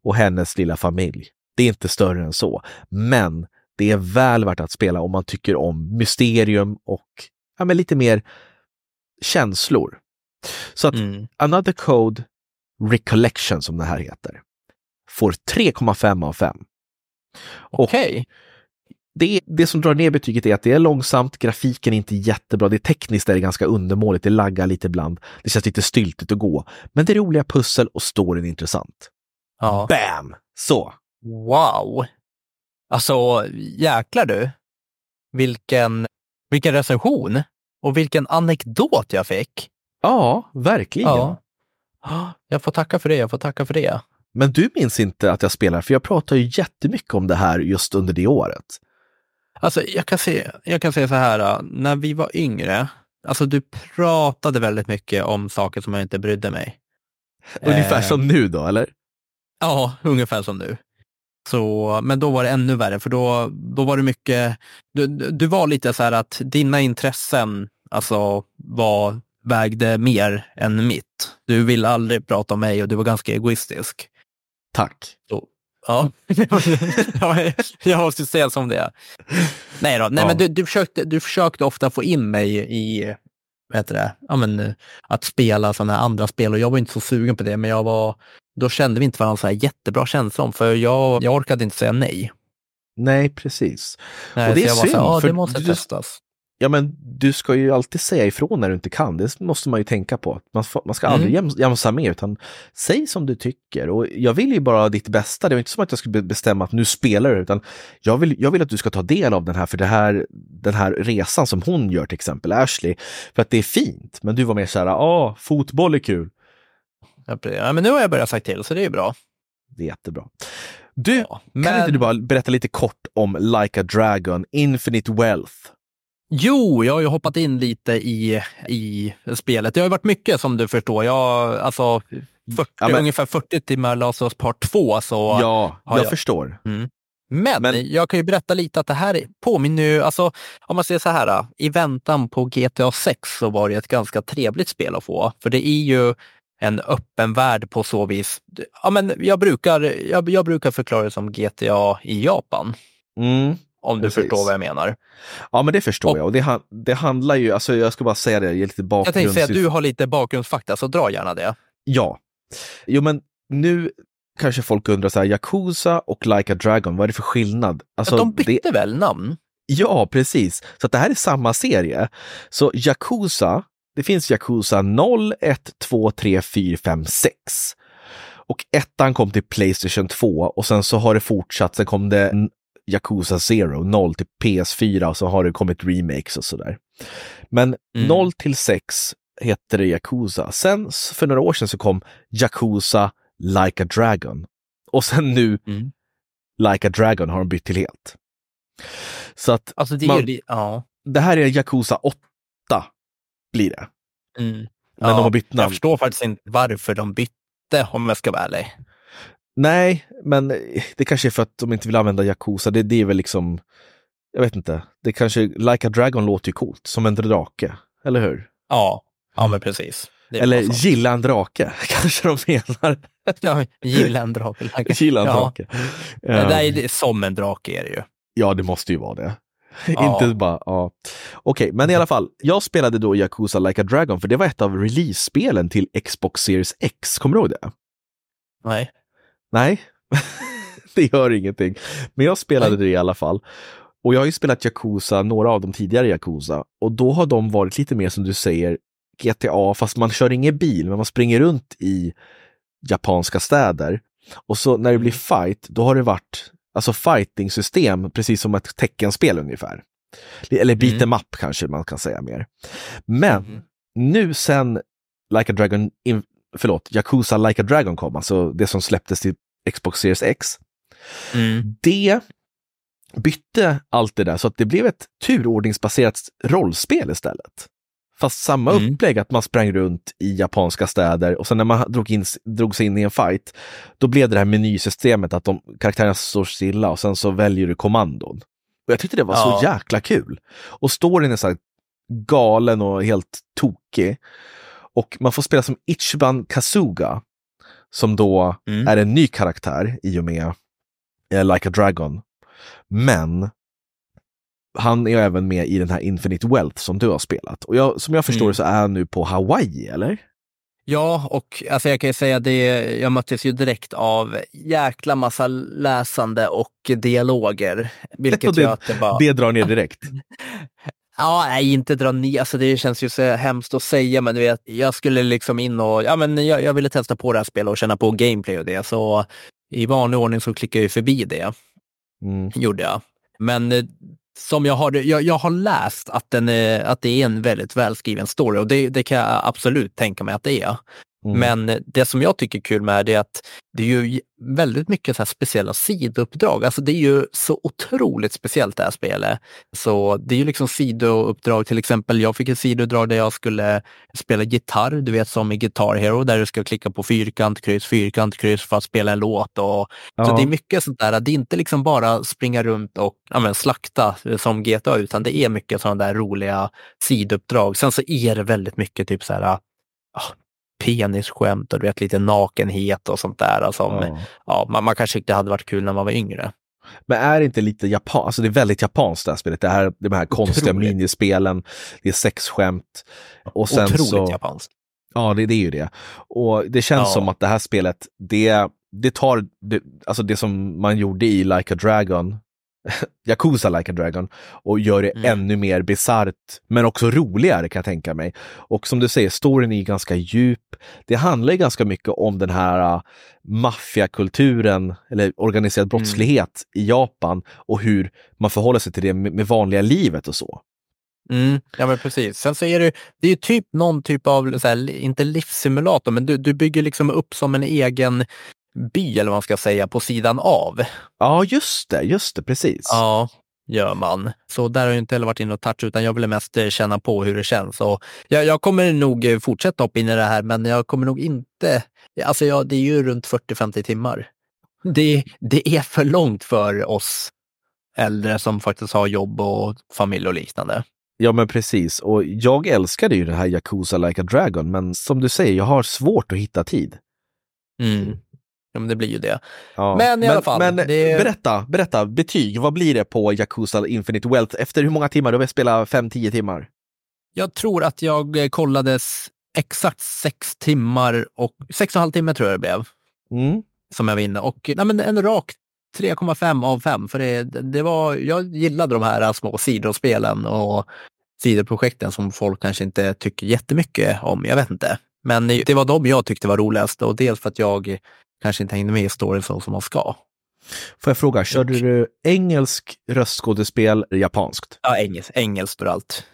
och hennes lilla familj. Det är inte större än så. Men det är väl värt att spela om man tycker om mysterium och ja, men lite mer känslor. Så att Mm. Another Code Recollection som det här heter får 3,5 av 5. Och Okej. Det, det som drar ner betyget är att det är långsamt, grafiken är inte jättebra, det är tekniskt är det ganska undermåligt, det laggar lite ibland, det känns lite styltigt att gå. Men det är roliga pussel och storyn är intressant. Ja. Bam! Så! Wow! Alltså, jäklar du. Vilken, vilken recension och vilken anekdot jag fick. Ja, verkligen. Ja. Jag får tacka för det, jag får tacka för det. Men du minns inte att jag spelar, för jag pratar ju jättemycket om det här just under det året. Alltså, jag kan, se, jag kan säga så här, äh, när vi var yngre, alltså du pratade väldigt mycket om saker som jag inte brydde mig. Ungefär Eh. som nu då, eller? Ja, ungefär som nu. Så, men då var det ännu värre, för då, då var det mycket, du, du var lite så här att dina intressen alltså var, vägde mer än mitt. Du ville aldrig prata om mig och du var ganska egoistisk. Tack. Ja, ja jag måste säga som det är. Nej då, nej Ja. men du, du, försökte, du försökte ofta få in mig i, vad heter det, ja, men, att spela sådana här andra spel och jag var inte så sugen på det, men jag var, då kände vi inte varandra så här jättebra känsla om, för jag, jag orkade inte säga nej. Nej, precis. nej Och det är synd, här, ja, för det måste du- testas. Ja, men du ska ju alltid säga ifrån när du inte kan. Det måste man ju tänka på. Man, man ska aldrig Mm. jäms- jamsa med, utan säg som du tycker. Och jag vill ju bara ditt bästa. Det är inte som att jag skulle be- bestämma att nu spelar du, utan jag vill, jag vill att du ska ta del av den här, för det här, den här resan som hon gör till exempel, Ashley, för att det är fint. Men du var mer så här, ja, fotboll är kul. Ja, men nu har jag börjat sagt till, så det är bra. Det är jättebra. Du, Ja, kan men- inte du bara berätta lite kort om Like a Dragon, Infinite Wealth? Jo, jag har ju hoppat in lite i, i spelet. Det har ju varit mycket som du förstår. Jag, alltså, 40, Ja, men- ungefär 40 timmar Last of Part 2. Så, Ja, jag, jag- förstår. men, men- jag kan ju berätta lite att det här påminner ju, alltså om man säger så här, i väntan på GTA 6 så var det ett ganska trevligt spel att få. För det är ju en öppen värld på så vis. Ja, men jag, brukar, jag, jag brukar förklara det som GTA i Japan, Mm. Om du Precis. förstår vad jag menar. Ja, men det förstår Och- jag. Och det, det handlar ju, alltså jag ska bara säga det, ge lite Jag bakgrund. tänkte säga att du har lite bakgrundsfakta, så dra gärna det. Ja. Jo, men nu kanske folk undrar så här, Yakuza och Like a Dragon, vad är det för skillnad? Alltså, de det, bytte väl namn? ja, precis. Så det här är samma serie. Så Yakuza, det finns Yakuza 0, 1, 2, 3, 4, 5, 6. Och ettan kom till Playstation 2 och sen så har det fortsatt, sen kom det Yakuza Zero, 0 till PS4 och så har det kommit remakes och sådär. Men Mm. 0 till 6 hette det Yakuza. Sen för några år sedan så kom Yakuza Like a Dragon. Och sen nu Mm. Like a Dragon har de bytt till helt. Så att Alltså det Man- li- ja. det här är Yakuza 8 blir det. Mm. Men ja. de har bytt Jag namn. förstår faktiskt inte varför de bytte, om jag ska vara ärlig. Nej, men det kanske är för att de inte vill använda Yakuza. Det, det är väl liksom, jag vet inte. Det kanske, Like a Dragon låter ju coolt, som en drake. Eller hur? Ja, ja men precis. Eller gilla en drake, kanske de menar. Ja, gilla en drake. gilla en Ja. drake. Det där är det, som en drake är det ju. Ja, det måste ju vara det. Ja. Inte bara, ja. Okej, men i alla fall. Jag spelade då Yakuza Like a Dragon, för det var ett av release-spelen till Xbox Series X. Kommer du ihåg det? Nej. Nej, det gör ingenting. Men jag spelade det i alla fall. Och jag har ju spelat Yakuza, några av de tidigare Yakuza. Och då har de varit lite mer som du säger, GTA, fast man kör ingen bil, men man springer runt i japanska städer. Och så när det blir fight, då har det varit alltså fighting-system, precis som ett teckenspel ungefär. Eller beat Mm. em up kanske man kan säga mer. Men Mm. nu sen Like a Dragon, in, förlåt, Yakuza Like a Dragon kom, alltså det som släpptes till Xbox Series X, Mm. det bytte allt det där så att det blev ett turordningsbaserat rollspel istället. Fast samma Mm. upplägg, att man sprang runt i japanska städer och sen när man drog, in, drog sig in i en fight, då blev det här menysystemet att de, karaktärerna står stilla och sen så väljer du kommandon. Och jag tyckte det var så Ja. jäkla kul. Och storyn är så här galen och helt tokig. Och man får spela som Ichiban Kasuga, som då Mm. är en ny karaktär i och med eh, Like a Dragon. Men han är även med i den här Infinite Wealth som du har spelat. Och jag, som jag förstår Mm. så är han nu på Hawaii, eller? Ja, och alltså jag kan ju säga det, jag möttes ju direkt av jäkla massa läsande och dialoger. Vilket Och det- gör att det bara... Det drar ner direkt. Ja, nej, inte dra ner. Alltså det känns ju så hemskt att säga, men du vet, jag skulle liksom in och, ja men jag, jag ville testa på det här spelet och känna på gameplay och det, så i vanlig ordning så klickade jag ju förbi det, Mm. gjorde jag. Men eh, som jag har, jag, jag har läst att, den är, att det är en väldigt välskriven story och det, det kan jag absolut tänka mig att det är. Mm. Men det som jag tycker är kul med det är att det är ju väldigt mycket så speciella sidouppdrag. Alltså det är ju så otroligt speciellt det här spelet. Så det är ju liksom sidouppdrag, till exempel jag fick ett sidouppdrag där jag skulle spela gitarr, du vet som i Guitar Hero, där du ska klicka på fyrkant, kryss, fyrkant, kryss för att spela en låt. Och, Ja. Så det är mycket sånt där, det är inte liksom bara springa runt och ja, men, slakta som GTA, utan det är mycket sådana där roliga sidouppdrag. Sen så är det väldigt mycket typ så här, ah, penisskämt och du vet lite nakenhet och sånt där. Alltså, ja. Ja. man, man kanske tyckte det hade varit kul när man var yngre. Men är det inte lite japan, alltså det är väldigt japanskt det här spelet. Det här, de här konstiga Otroligt. minispelen, det är sexskämt. Och sen Otroligt så, japanskt. Ja, det, det är ju det. Och det känns Ja. som att det här spelet, det, det tar, det, alltså det som man gjorde i Like a Dragon, Yakuza Like a Dragon, och gör det Mm. ännu mer bisarrt, men också roligare kan jag tänka mig. Och som du säger, storyn är ganska djup. Det handlar ju ganska mycket om den här uh, maffiakulturen, eller organiserad brottslighet i Japan och hur man förhåller sig till det med, med vanliga livet och så. Mm, ja men precis. Sen så är det, det är ju typ någon typ av, här, inte livssimulator, men du, du bygger liksom upp som en egen by eller vad man ska säga på sidan av. Ja, just det, just det, precis. Ja, gör man. Så där har jag inte heller varit inne och touchat utan jag ville mest eh, känna på hur det känns. Och jag, jag kommer nog eh, fortsätta hoppa in i det här men jag kommer nog inte, alltså jag, det är ju runt 40-50 timmar. Det, det är för långt för oss äldre som faktiskt har jobb och familj och liknande. Ja men precis, och jag älskade ju det här Yakuza Like a Dragon, men som du säger, jag har svårt att hitta tid. Mm. Ja, men det blir ju det. Ja. Men i alla fall, Men det- berätta, berätta, betyg, vad blir det på Yakuza Infinite Wealth efter hur många timmar? Du har spelat 5-10 timmar? Jag tror att jag eh, kollades exakt sex timmar och sex och en halv timme tror jag det blev. Mm. som jag var inne och nej, men en rak 3,5 av 5. För det, det var, jag gillade de här små sidospelen och sidoprojekten som folk kanske inte tycker jättemycket om. Jag vet inte. Men det var de jag tyckte var roligast och dels för att jag kanske inte hängde med i storyn så som man ska. Får jag fråga, körde du engelsk röstskådespel japanskt? Ja, engels, engelskt och allt.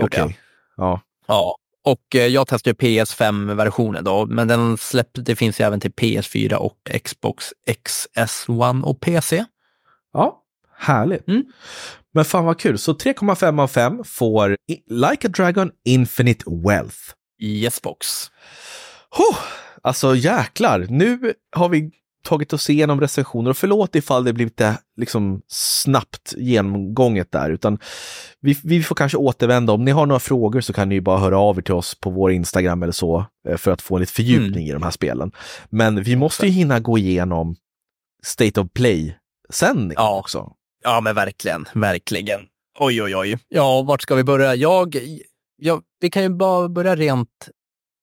Okej. jag. Ja. Ja, och eh, jag testade PS5-versionen då, men den släppte, det finns ju även till PS4 och Xbox XS1 och PC. ja, härligt. Mm. Men fan vad kul, så 3,5 av 5 får Like a Dragon Infinite Wealth. i Xbox. Huh, alltså jäklar, nu har vi tagit oss igenom recensioner och förlåt ifall det blir lite liksom snabbt genomgånget där, utan vi, vi får kanske återvända. Om ni har några frågor så kan ni ju bara höra av er till oss på vår Instagram eller så eh, för att få en lite fördjupning i de här spelen. Men vi måste ju hinna gå igenom State of Play sen Ja. också. Ja, men verkligen, verkligen. Oj, oj, oj. Ja, vart ska vi börja? Jag, jag, vi kan ju bara börja rent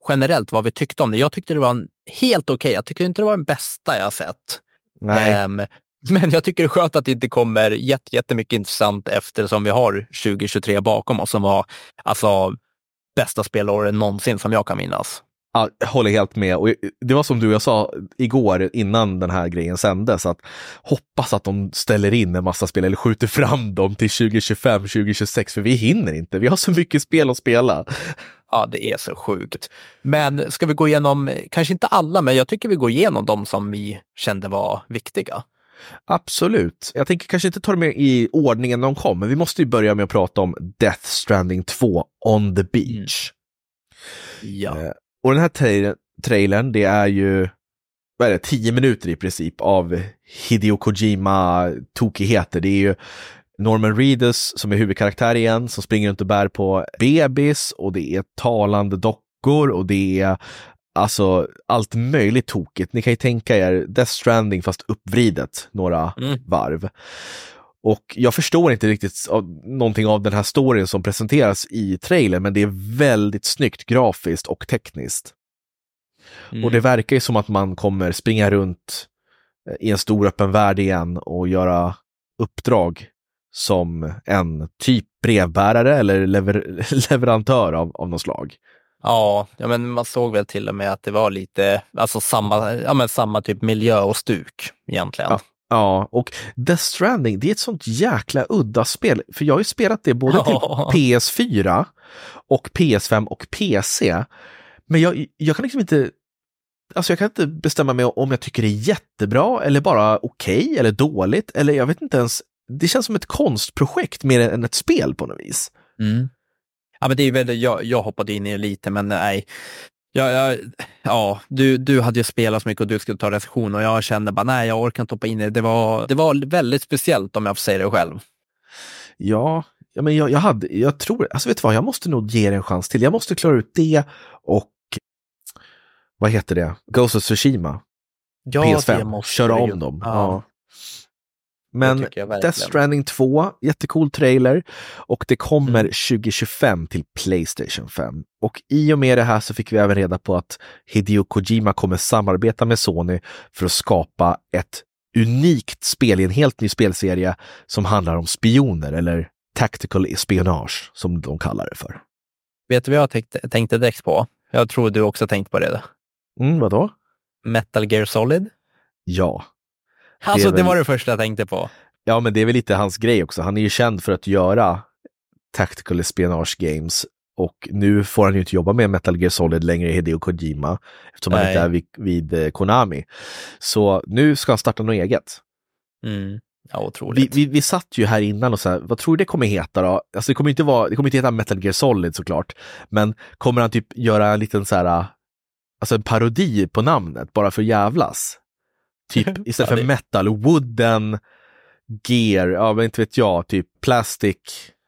generellt vad vi tyckte om det. Jag tyckte det var en helt okej. Jag tycker inte det var den bästa jag sett. Nej, Ehm, men jag tycker det är skönt att det inte kommer jätte, jättemycket intressant eftersom vi har 2023 bakom oss som var alltså bästa spelåren någonsin som jag kan minnas. Ja, jag håller helt med. Och det var som du och jag sa igår innan den här grejen sändes, att hoppas att de ställer in en massa spel eller skjuter fram dem till 2025, 2026, för vi hinner inte. Vi har så mycket spel att spela. Ja, det är så sjukt. Men ska vi gå igenom, kanske inte alla, men jag tycker vi går igenom de som vi kände var viktiga. Absolut. Jag tänker kanske inte ta det med i ordningen de kom, men vi måste ju börja med att prata om Death Stranding 2 On the Beach. Ja. Eh, Och den här tra- trailern, det är ju vad är det, tio minuter i princip av Hideo Kojima tokigheter. Det är ju Norman Reedus som är huvudkaraktär igen, som springer runt och bär på bebis och det är talande dockor och det är alltså allt möjligt tokigt. Ni kan ju tänka er Death Stranding fast uppvridet några mm. varv. Och jag förstår inte riktigt någonting av den här storyn som presenteras i trailern, men det är väldigt snyggt grafiskt och tekniskt. Mm. Och det verkar ju som att man kommer springa runt eh, i en stor öppen värld igen och göra uppdrag som en typ brevbärare eller lever leverantör av, av något slag. Ja, ja, men man såg väl till och med att det var lite, alltså samma, ja, men samma typ miljö och stuk egentligen. Ja. Ja, och Death Stranding, det är ett sånt jäkla udda spel. För jag har ju spelat det både till PS4 och PS5 och PC. Men jag, jag kan liksom inte Alltså jag kan inte bestämma mig om jag tycker det är jättebra eller bara okej okay, eller dåligt eller jag vet inte ens. Det känns som ett konstprojekt mer än ett spel på något vis. Mm. Ja, men det är väl, jag, jag hoppade in i det lite, men nej. Ja, ja, ja du, du hade ju spelat så mycket och du skulle ta recension och jag kände bara nej, jag orkar inte hoppa in i det. Det var, det var väldigt speciellt om jag får säga det själv. Ja, ja men jag, jag hade, jag tror, alltså vet du vad, jag måste nog ge det en chans till. Jag måste klara ut det och vad heter det, Ghost of Tsushima. Ja, PS5, köra om dem. Ja. Men Death Stranding 2, jättecool trailer och det kommer mm. 2025 till Playstation 5. Och i och med det här så fick vi även reda på att Hideo Kojima kommer samarbeta med Sony för att skapa ett unikt spel i en helt ny spelserie som handlar om spioner eller tactical spionage som de kallar det för. Vet du vad jag tänkte, tänkte direkt på? Jag tror du också tänkt på det. Mm, vadå? Metal Gear Solid? Ja. Alltså, det, väl... det var det första jag tänkte på. Ja, men det är väl lite hans grej också. Han är ju känd för att göra tactical espionage games och nu får han ju inte jobba med Metal Gear Solid längre, Hideo Kojima, eftersom Nej. han inte är vid, vid eh, Konami. Så nu ska han starta något eget. Mm. Ja, otroligt. Vi, vi, vi satt ju här innan och så här, vad tror du det kommer heta då? Alltså det kommer inte vara, det kommer inte heta Metal Gear Solid såklart, men kommer han typ göra en liten så här, alltså en parodi på namnet bara för jävlas? Typ istället för metal, wooden, gear, ja men inte vet jag, typ plastic.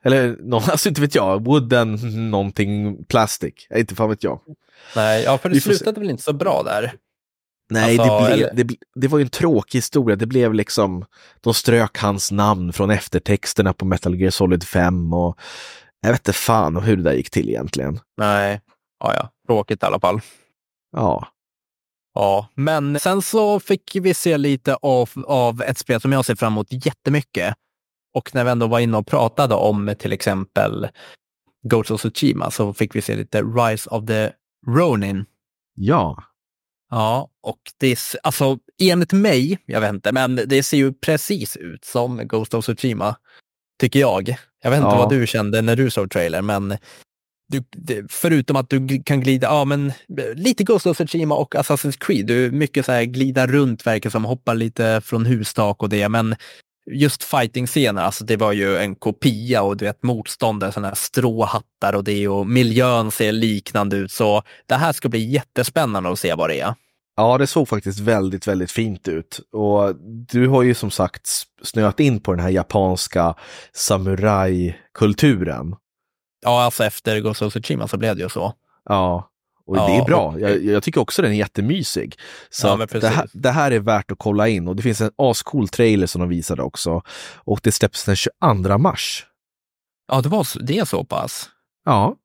Eller no, alltså inte vet jag, wooden någonting plastic. Inte fan vet jag. Nej, ja för det slutade väl inte så bra där. Nej, alltså, det, blev, eller... det, det, var ju en tråkig historia. Det blev liksom, de strök hans namn från eftertexterna på Metal Gear Solid 5 och jag vet inte fan hur det där gick till egentligen. Nej, ja, ja, tråkigt i alla fall. Ja. Ja, men sen så fick vi se lite av, av ett spel som jag ser fram emot jättemycket. Och när vi ändå var inne och pratade om till exempel Ghost of Tsushima så fick vi se lite Rise of the Ronin. Ja. Ja, och det är, alltså enligt mig, jag vet inte, men det ser ju precis ut som Ghost of Tsushima, tycker jag. Jag vet inte ja. vad du kände när du såg trailer, men du, förutom att du kan glida, ja men eh, lite Ghost of Tsushima och Assassin's Creed, du mycket så här glida runt verkar som, hoppar lite från hustak och det, men just fighting-scener, alltså det var ju en kopia och du vet motståndare, sådana här stråhattar och det och miljön ser liknande ut, så det här ska bli jättespännande att se vad det är. Ja, det såg faktiskt väldigt, väldigt fint ut. Och du har ju som sagt snöat in på den här japanska samurajkulturen. Ja, alltså efter Ghost of Tsushima så blev det ju så. Ja, och ja, det är bra. Och... Jag, jag, tycker också den är jättemysig. Så ja, det, här, det, här, är värt att kolla in och det finns en ascool trailer som de visade också. Och det släpps den 22 mars. Ja, det, var, det är så pass? Ja.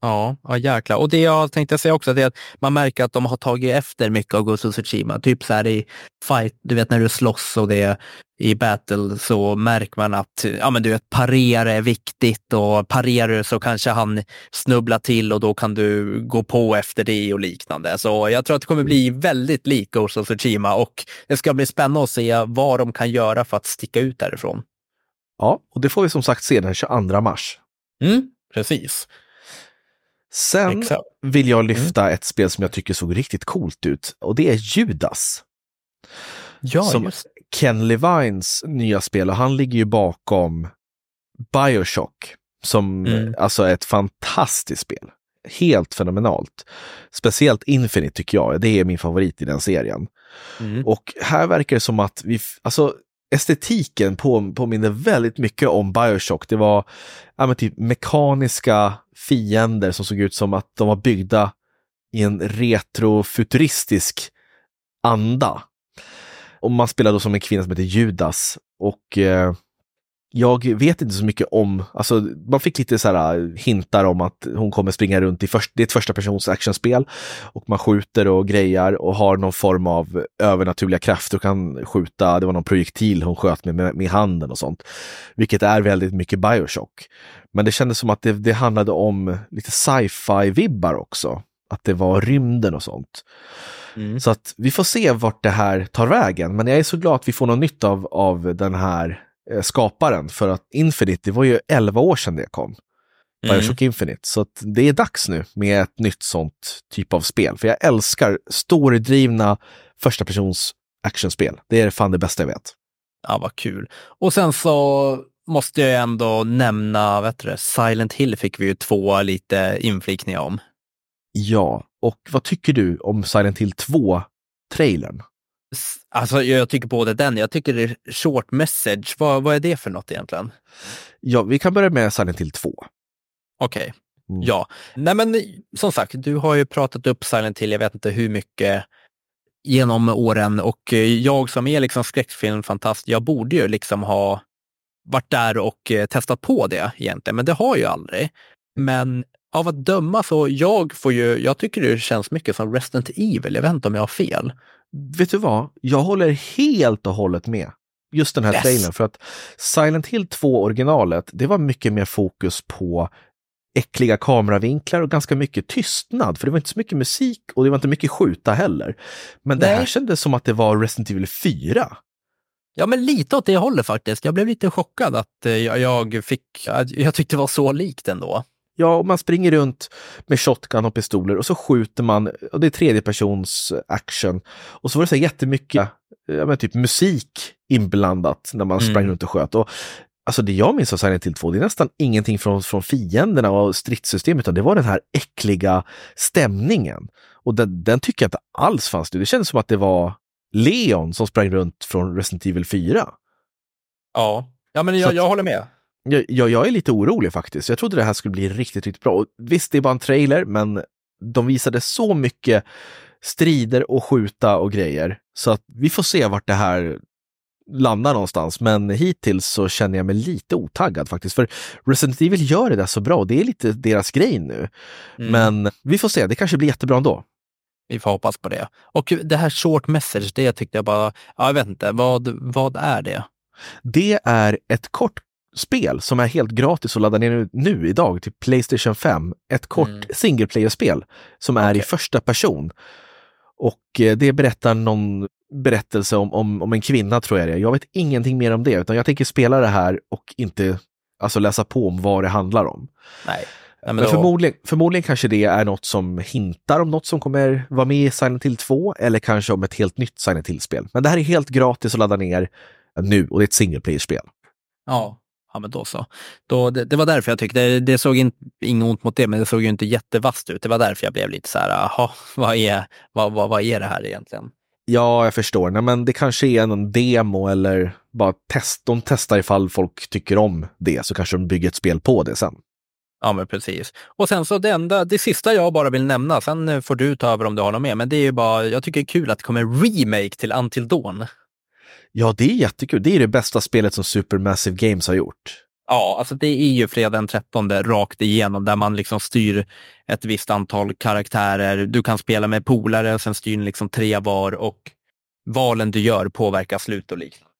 Ja, ja jäklar. Och det jag tänkte säga också, är att man märker att de har tagit efter mycket av Ghost of Tsushima. Typ så här i fight, du vet när du slåss och det i battle så märker man att ja, men du vet, parera är viktigt och parerar du så kanske han snubblar till och då kan du gå på efter det och liknande. Så jag tror att det kommer bli väldigt lik Ghost of Tsushima och det ska bli spännande att se vad de kan göra för att sticka ut därifrån. Ja, och det får vi som sagt se den 22 mars. Mm, precis. Sen Exakt. vill jag lyfta mm. ett spel som jag tycker såg riktigt coolt ut och det är Judas. Ja, som just. Ken Levines nya spel och han ligger ju bakom Bioshock som mm. alltså är ett fantastiskt spel. Helt fenomenalt. Speciellt Infinite tycker jag, det är min favorit i den serien. Mm. Och här verkar det som att vi, alltså estetiken på, påminner väldigt mycket om Bioshock. Det var ja, men typ mekaniska fiender som såg ut som att de var byggda i en retrofuturistisk anda. Och man spelade då som en kvinna som heter Judas. Och eh, jag vet inte så mycket om, alltså man fick lite så här äh, hintar om att hon kommer springa runt i först, det är ett första persons actionspel och man skjuter och grejar och har någon form av övernaturliga krafter och kan skjuta, det var någon projektil hon sköt med, med, med handen och sånt. Vilket är väldigt mycket Bioshock. Men det kändes som att det, det handlade om lite sci-fi vibbar också. Att det var rymden och sånt. Mm. Så att vi får se vart det här tar vägen. Men jag är så glad att vi får något nytt av, av den här skaparen för att Infinite, det var ju 11 år sedan det kom. Bioshock mm. Infinite. Så det är dags nu med ett nytt sånt typ av spel. För jag älskar storydrivna första persons actionspel. Det är fan det bästa jag vet. Ja, vad kul. Och sen så måste jag ändå nämna, vet du, Silent Hill fick vi ju två lite inflikningar om. Ja, och vad tycker du om Silent Hill 2-trailern? Alltså jag tycker både den, jag tycker det är short message. Vad, vad är det för något egentligen? Ja, vi kan börja med Silent Hill 2. Okej, okay. mm. ja. Nej men som sagt, du har ju pratat upp Silent Hill, jag vet inte hur mycket genom åren och jag som är liksom skräckfilmfantast, jag borde ju liksom ha varit där och eh, testat på det egentligen, men det har jag aldrig. Men av att döma så, jag får ju, jag tycker det känns mycket som Resident Evil, jag vet inte om jag har fel. Vet du vad? Jag håller helt och hållet med. Just den här yes. trailern, för att Silent Hill 2 originalet, det var mycket mer fokus på äckliga kameravinklar och ganska mycket tystnad, för det var inte så mycket musik och det var inte mycket skjuta heller. Men Nej. det här kändes som att det var Resident Evil 4. Ja, men lite åt det hållet faktiskt. Jag blev lite chockad att eh, jag fick, jag tyckte det var så likt ändå. Ja, och man springer runt med shotgun och pistoler och så skjuter man, och det är tredje persons action. Och så var det så här jättemycket, ja men typ musik inblandat när man mm. sprang runt och sköt. Och, alltså det jag minns av Silent Hill 2, det är nästan ingenting från, från fienderna och stridssystem, utan det var den här äckliga stämningen. Och den, den tycker jag inte alls fanns nu. Det kändes som att det var Leon som sprang runt från Resident Evil 4. Ja, ja men jag, jag håller med. Jag, jag, jag, är lite orolig faktiskt. Jag trodde det här skulle bli riktigt, riktigt bra. Och visst, det är bara en trailer, men de visade så mycket strider och skjuta och grejer. Så att vi får se vart det här landar någonstans. Men hittills så känner jag mig lite otaggad faktiskt. För Resident Evil gör det där så bra. Det är lite deras grej nu. Mm. Men vi får se, det kanske blir jättebra ändå. Vi får hoppas på det. Och det här short message, det tyckte jag bara, ja, jag vet inte, vad, vad är det? Det är ett kort spel som är helt gratis att ladda ner nu idag till Playstation 5. Ett kort mm. single player-spel som är okay. i första person. Och eh, det berättar någon berättelse om, om, om en kvinna tror jag det är. Jag vet ingenting mer om det, utan jag tänker spela det här och inte alltså läsa på om vad det handlar om. Nej. men, men förmodligen, förmodligen kanske det är något som hintar om något som kommer vara med i Silent Hill 2 eller kanske om ett helt nytt Silent Hill-spel. Men det här är helt gratis att ladda ner nu och det är ett single player-spel. Ja, ja men då så. Då, det, det var därför jag tyckte, det såg inte, inget ont mot det, men det såg ju inte jättevast ut. Det var därför jag blev lite så här, jaha, vad är, vad, vad, vad är det här egentligen? Ja, jag förstår. Nej, men det kanske är någon demo eller bara test. De testar ifall folk tycker om det, så kanske de bygger ett spel på det sen. Ja, men precis. Och sen så det enda, det sista jag bara vill nämna, sen får du ta över om du har något mer, men det är ju bara, jag tycker det är kul att det kommer remake till Until Dawn. Ja, det är jättekul. Det är det bästa spelet som Supermassive Games har gjort. Ja, alltså det är ju fredag den 13 rakt igenom där man liksom styr ett visst antal karaktärer. Du kan spela med polare, sen styr ni liksom tre var och valen du gör påverkar slut och liknande.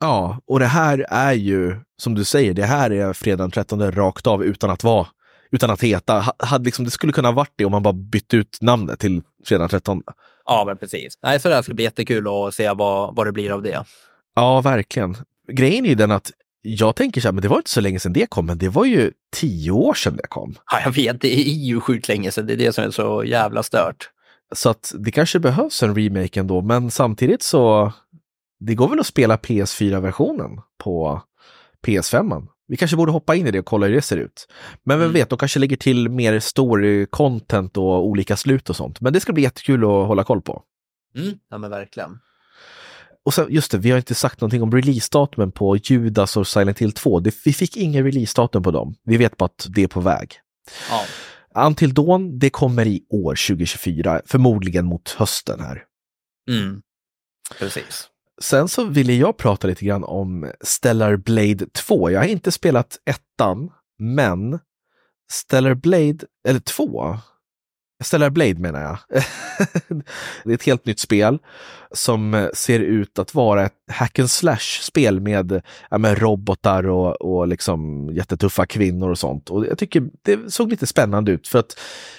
Ja, och det här är ju, som du säger, det här är fredag den 13 rakt av utan att vara, utan att heta. Hade liksom, det skulle kunna varit det om man bara bytt ut namnet till fredag den 13. Ja, men precis. Nej, så det här ska bli jättekul att se vad, vad det blir av det. Ja, verkligen. Grejen är ju den att jag tänker så här, men det var inte så länge sedan det kom, men det var ju tio år sedan det kom. Ja, jag vet, det är ju sjukt länge sedan. Det är det som är så jävla stört. Så att det kanske behövs en remake ändå, men samtidigt så det går väl att spela PS4-versionen på PS5. Vi kanske borde hoppa in i det och kolla hur det ser ut. Men vem mm. vet, de kanske lägger till mer story-content och olika slut och sånt. Men det ska bli jättekul att hålla koll på. Mm, ja men verkligen. och sen, just det, vi har inte sagt någonting om releasedatumen på Judas och Silent Hill 2. Det, vi fick ingen releasedatum på dem. Vi vet bara att det är på väg. Ja. Until Dawn, det kommer i år 2024, förmodligen mot hösten här. Mm. Precis. Sen så ville jag prata lite grann om Stellar Blade 2. Jag har inte spelat ettan, men Stellar Blade, eller 2, Stellar Blade menar jag. det är ett helt nytt spel som ser ut att vara ett hack and slash-spel med, ja, med robotar och, och liksom jättetuffa kvinnor och sånt. Och jag tycker det såg lite spännande ut för att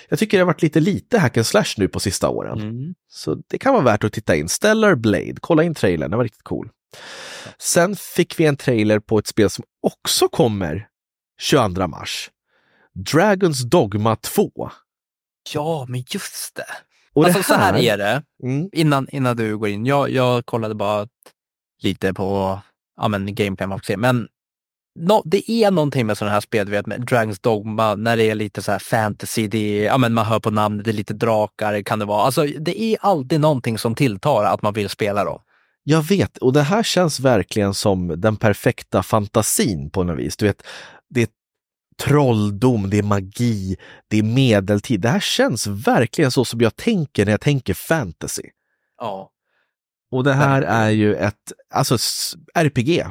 jag tycker det har varit lite lite hack and slash nu på sista åren. Mm. Så det kan vara värt att titta in. Stellar Blade, kolla in trailern, den var riktigt cool. Sen fick vi en trailer på ett spel som också kommer 22 mars. Dragons Dogma 2. Ja, men just det. Och alltså det så här är det, Mm, innan, innan du går in. Jag, jag kollade bara lite på ja, men gameplay men no, det är någonting med sådana här spel, du vet med Dragons Dogma, när det är lite så här fantasy, det är, ja, men man hör på namnet, det är lite drakar, kan det vara. Alltså det är alltid någonting som tilltar att man vill spela dem. jag vet, och det här känns verkligen som den perfekta fantasin på något vis. Du vet, det är trolldom, det är magi, det är medeltid. Det här känns verkligen så som jag tänker när jag tänker fantasy. Ja. Och det här är ju ett alltså, RPG.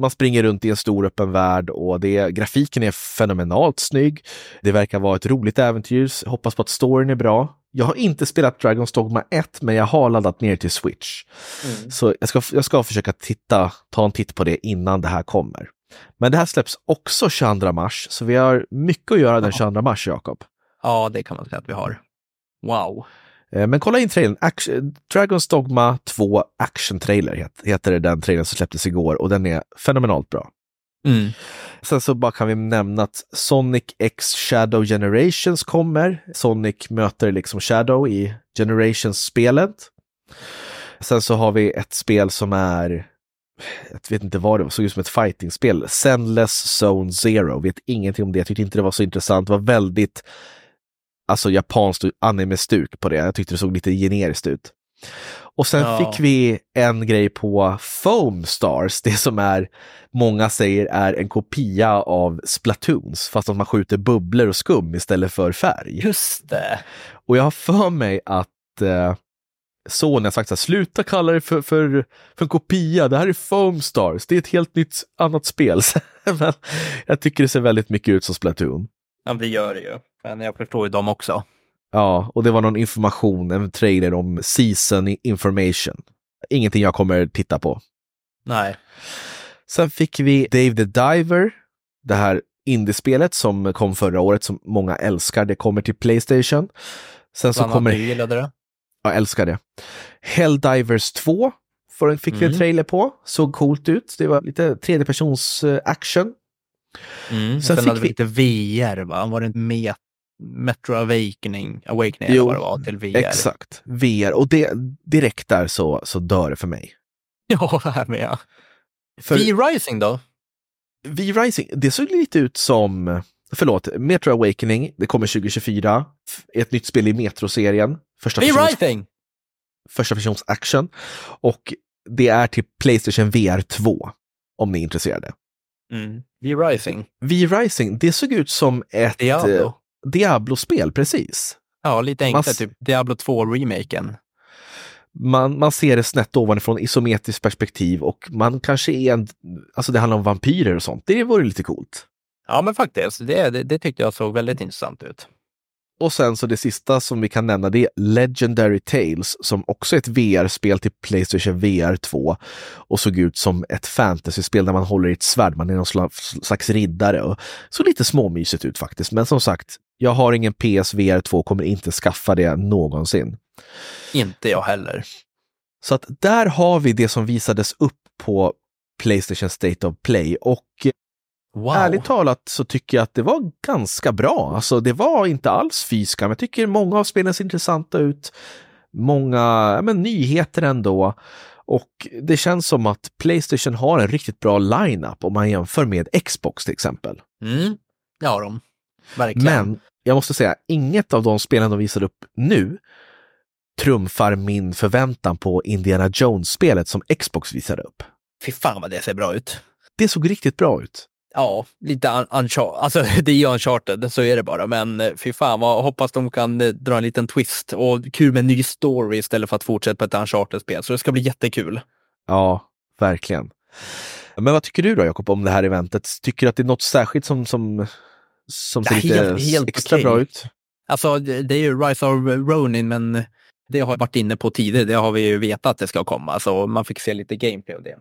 Man springer runt i en stor öppen värld och det, grafiken är fenomenalt snygg. Det verkar vara ett roligt äventyr. Hoppas på att storyn är bra. Jag har inte spelat Dragon's Dogma 1, men jag har laddat ner till Switch. Mm. Så jag ska, jag ska försöka titta, ta en titt på det innan det här kommer. Men det här släpps också 22 mars, så vi har mycket att göra den 22 mars, Jakob. ja, det kan man säga att vi har. Wow. Eh, Men kolla in trailern. Action, Dragons Dogma 2 Action Trailer het- heter det den trailern som släpptes igår och den är fenomenalt bra. Mm. Sen så bara kan vi nämna att Sonic X Shadow Generations kommer. Sonic möter liksom Shadow i Generations-spelet. Sen så har vi ett spel som är, jag vet inte vad det var, såg ut som ett fightingspel. Sendless Zone Zero, vet ingenting om det, jag tyckte inte det var så intressant, det var väldigt alltså japanskt anime-stuk på det. Jag tyckte det såg lite generiskt ut. Och sen Ja. fick vi en grej på Foam Stars, det som är, många säger är en kopia av Splatoons, fast att man skjuter bubblor och skum istället för färg. Just det. Och jag har för mig att eh, Sony har sagt så här, sluta kalla det för, för, för en kopia, det här är Foam Stars, det är ett helt nytt annat spel. Men jag tycker det ser väldigt mycket ut som Splatoon. Ja, det gör det ju. Men jag förstår ju dem också. Ja, och det var någon information, en trailer om season information. Ingenting jag kommer titta på. Nej. Sen fick vi Dave the Diver, det här indiespelet som kom förra året som många älskar. Det kommer till Playstation. Sen så Bland annat kommer, du gillade det. Jag älskar det. Helldivers 2 får- fick vi en Mm. trailer på, såg coolt ut. Det var lite tredjepersons eh, action. Mm. Sen Sen, fick hade vi lite VR, va? Var det inte Met Metro Awakening, Awakening Jo, vad det var till VR? Exakt, VR. Och det, direkt där så, så dör det för mig. Ja, det här med ja. För V-Rising då? V-Rising, det såg lite ut som, förlåt, Metro Awakening, det kommer 2024. F- Ett nytt spel i Metro-serien. Första persons, V-Rising! första persons action. Och det är till Playstation VR 2, om ni är intresserade. Mm. V-Rising. V-Rising, det såg ut som ett Diablo. eh, Diablo-spel, precis. Ja, lite Man enklare, s- typ Diablo 2-remaken. Man, man ser det snett ovanifrån isometriskt perspektiv och man kanske är en, alltså det handlar om vampyrer och sånt. Det vore lite coolt. Ja, men faktiskt. Det, det, det tyckte jag såg väldigt intressant ut. Och sen så det sista som vi kan nämna det är Legendary Tales som också är ett VR-spel till Playstation VR 2 och såg ut som ett fantasyspel där man håller i ett svärd, man är någon slags, riddare och såg lite småmysigt ut faktiskt. Men som sagt, jag har ingen PS VR 2 kommer inte skaffa det någonsin. Inte jag heller. Så att där har vi det som visades upp på Playstation State of Play och Wow. Ärligt talat så tycker jag att det var ganska bra. Alltså det var inte alls fyska, men jag tycker många av spelen ser intressanta ut. Många men, nyheter ändå. Och det känns som att Playstation har en riktigt bra line-up om man jämför med Xbox till exempel. Mm. Det har de. Verkligen. Men jag måste säga, inget av de spelen de visar upp nu trumfar min förväntan på Indiana Jones-spelet som Xbox visade upp. Fy fan vad det ser bra ut. Det såg riktigt bra ut. Ja, lite un uncharted. Alltså det är ju uncharted, så är det bara. Men eh, fy fan, vad hoppas de kan eh, dra en liten twist. Och kul med en ny story istället för att fortsätta på ett uncharted-spel. Så det ska bli jättekul. Ja, verkligen. Men vad tycker du då, Jakob, om det här eventet? Tycker du att det är något särskilt som, som, som ser Ja, lite helt- helt extra okej. bra ut? Alltså det det är ju Rise of Ronin, men det har jag varit inne på tidigare. Det har vi ju vetat att det ska komma, så man fick se lite gameplay och det.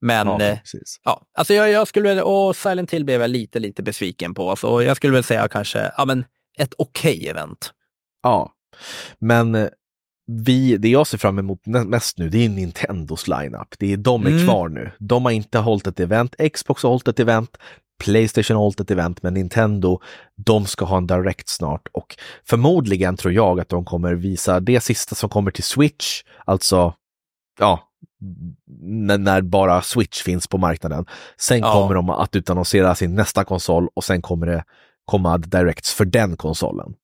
Men Ja, eh. Ja, alltså jag, jag skulle och Silent Hill blev jag lite, lite besviken på. Så jag skulle väl säga kanske, ja men ett okej event. Ja, men eh, vi, det jag ser fram emot mest nu, det är Nintendos lineup. Det är de är Mm. kvar nu. De har inte hållit ett event, Xbox har hållit ett event, Playstation har hållit ett event, men Nintendo, de ska ha en Direct snart och förmodligen tror jag att de kommer visa det sista som kommer till Switch, alltså ja, när, bara Switch finns på marknaden. Sen Ja. kommer de att utannonsera sin nästa konsol och sen kommer det komma Directs för den konsolen.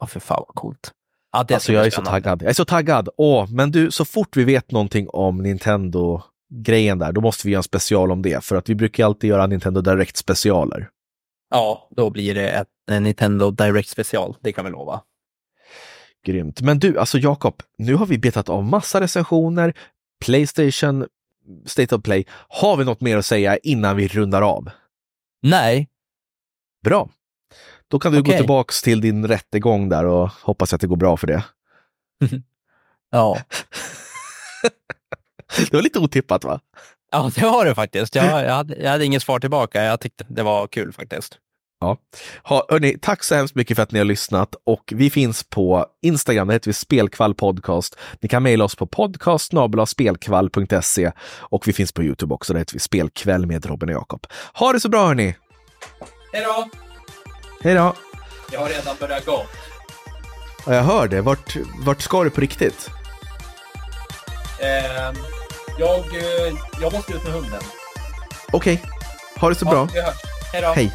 Ja, för fan vad coolt. Ja, det Alltså jag är så taggad. Jag är så taggad. Åh, men du, så fort vi vet någonting om Nintendo-grejen där, då måste vi göra en special om det. För att vi brukar alltid göra Nintendo Direct specialer. Ja, då blir det ett en Nintendo Direct special, det kan vi lova. Grymt. Men du, alltså Jakob, nu har vi betat av massa recensioner, Playstation, State of Play. Har vi något mer att säga innan vi rundar av? Nej, Bra. Då kan du gå Okej. tillbaks till din rättegång där och hoppas att det går bra för det. ja. Det var lite otippat va? Ja, det var det faktiskt. Jag, jag, hade, jag hade inget svar tillbaka. Jag tyckte det var kul faktiskt. Ja. Ha, hörni, tack så hemskt mycket för att ni har lyssnat och vi finns på Instagram, där heter vi Spelkvall Podcast. Ni kan mejla oss på podcast spelkvall.se och vi finns på Youtube också, där heter vi Spelkväll med Robin och Jakob. Ha det så bra hörni! Hej då! Hej då! Jag har redan börjat gå. Ja, jag hör det. Vart, vart ska du på riktigt? Ehm, jag, jag måste ut med hunden. Okej, ha det så bra. vi hörs. Hej då! Hej!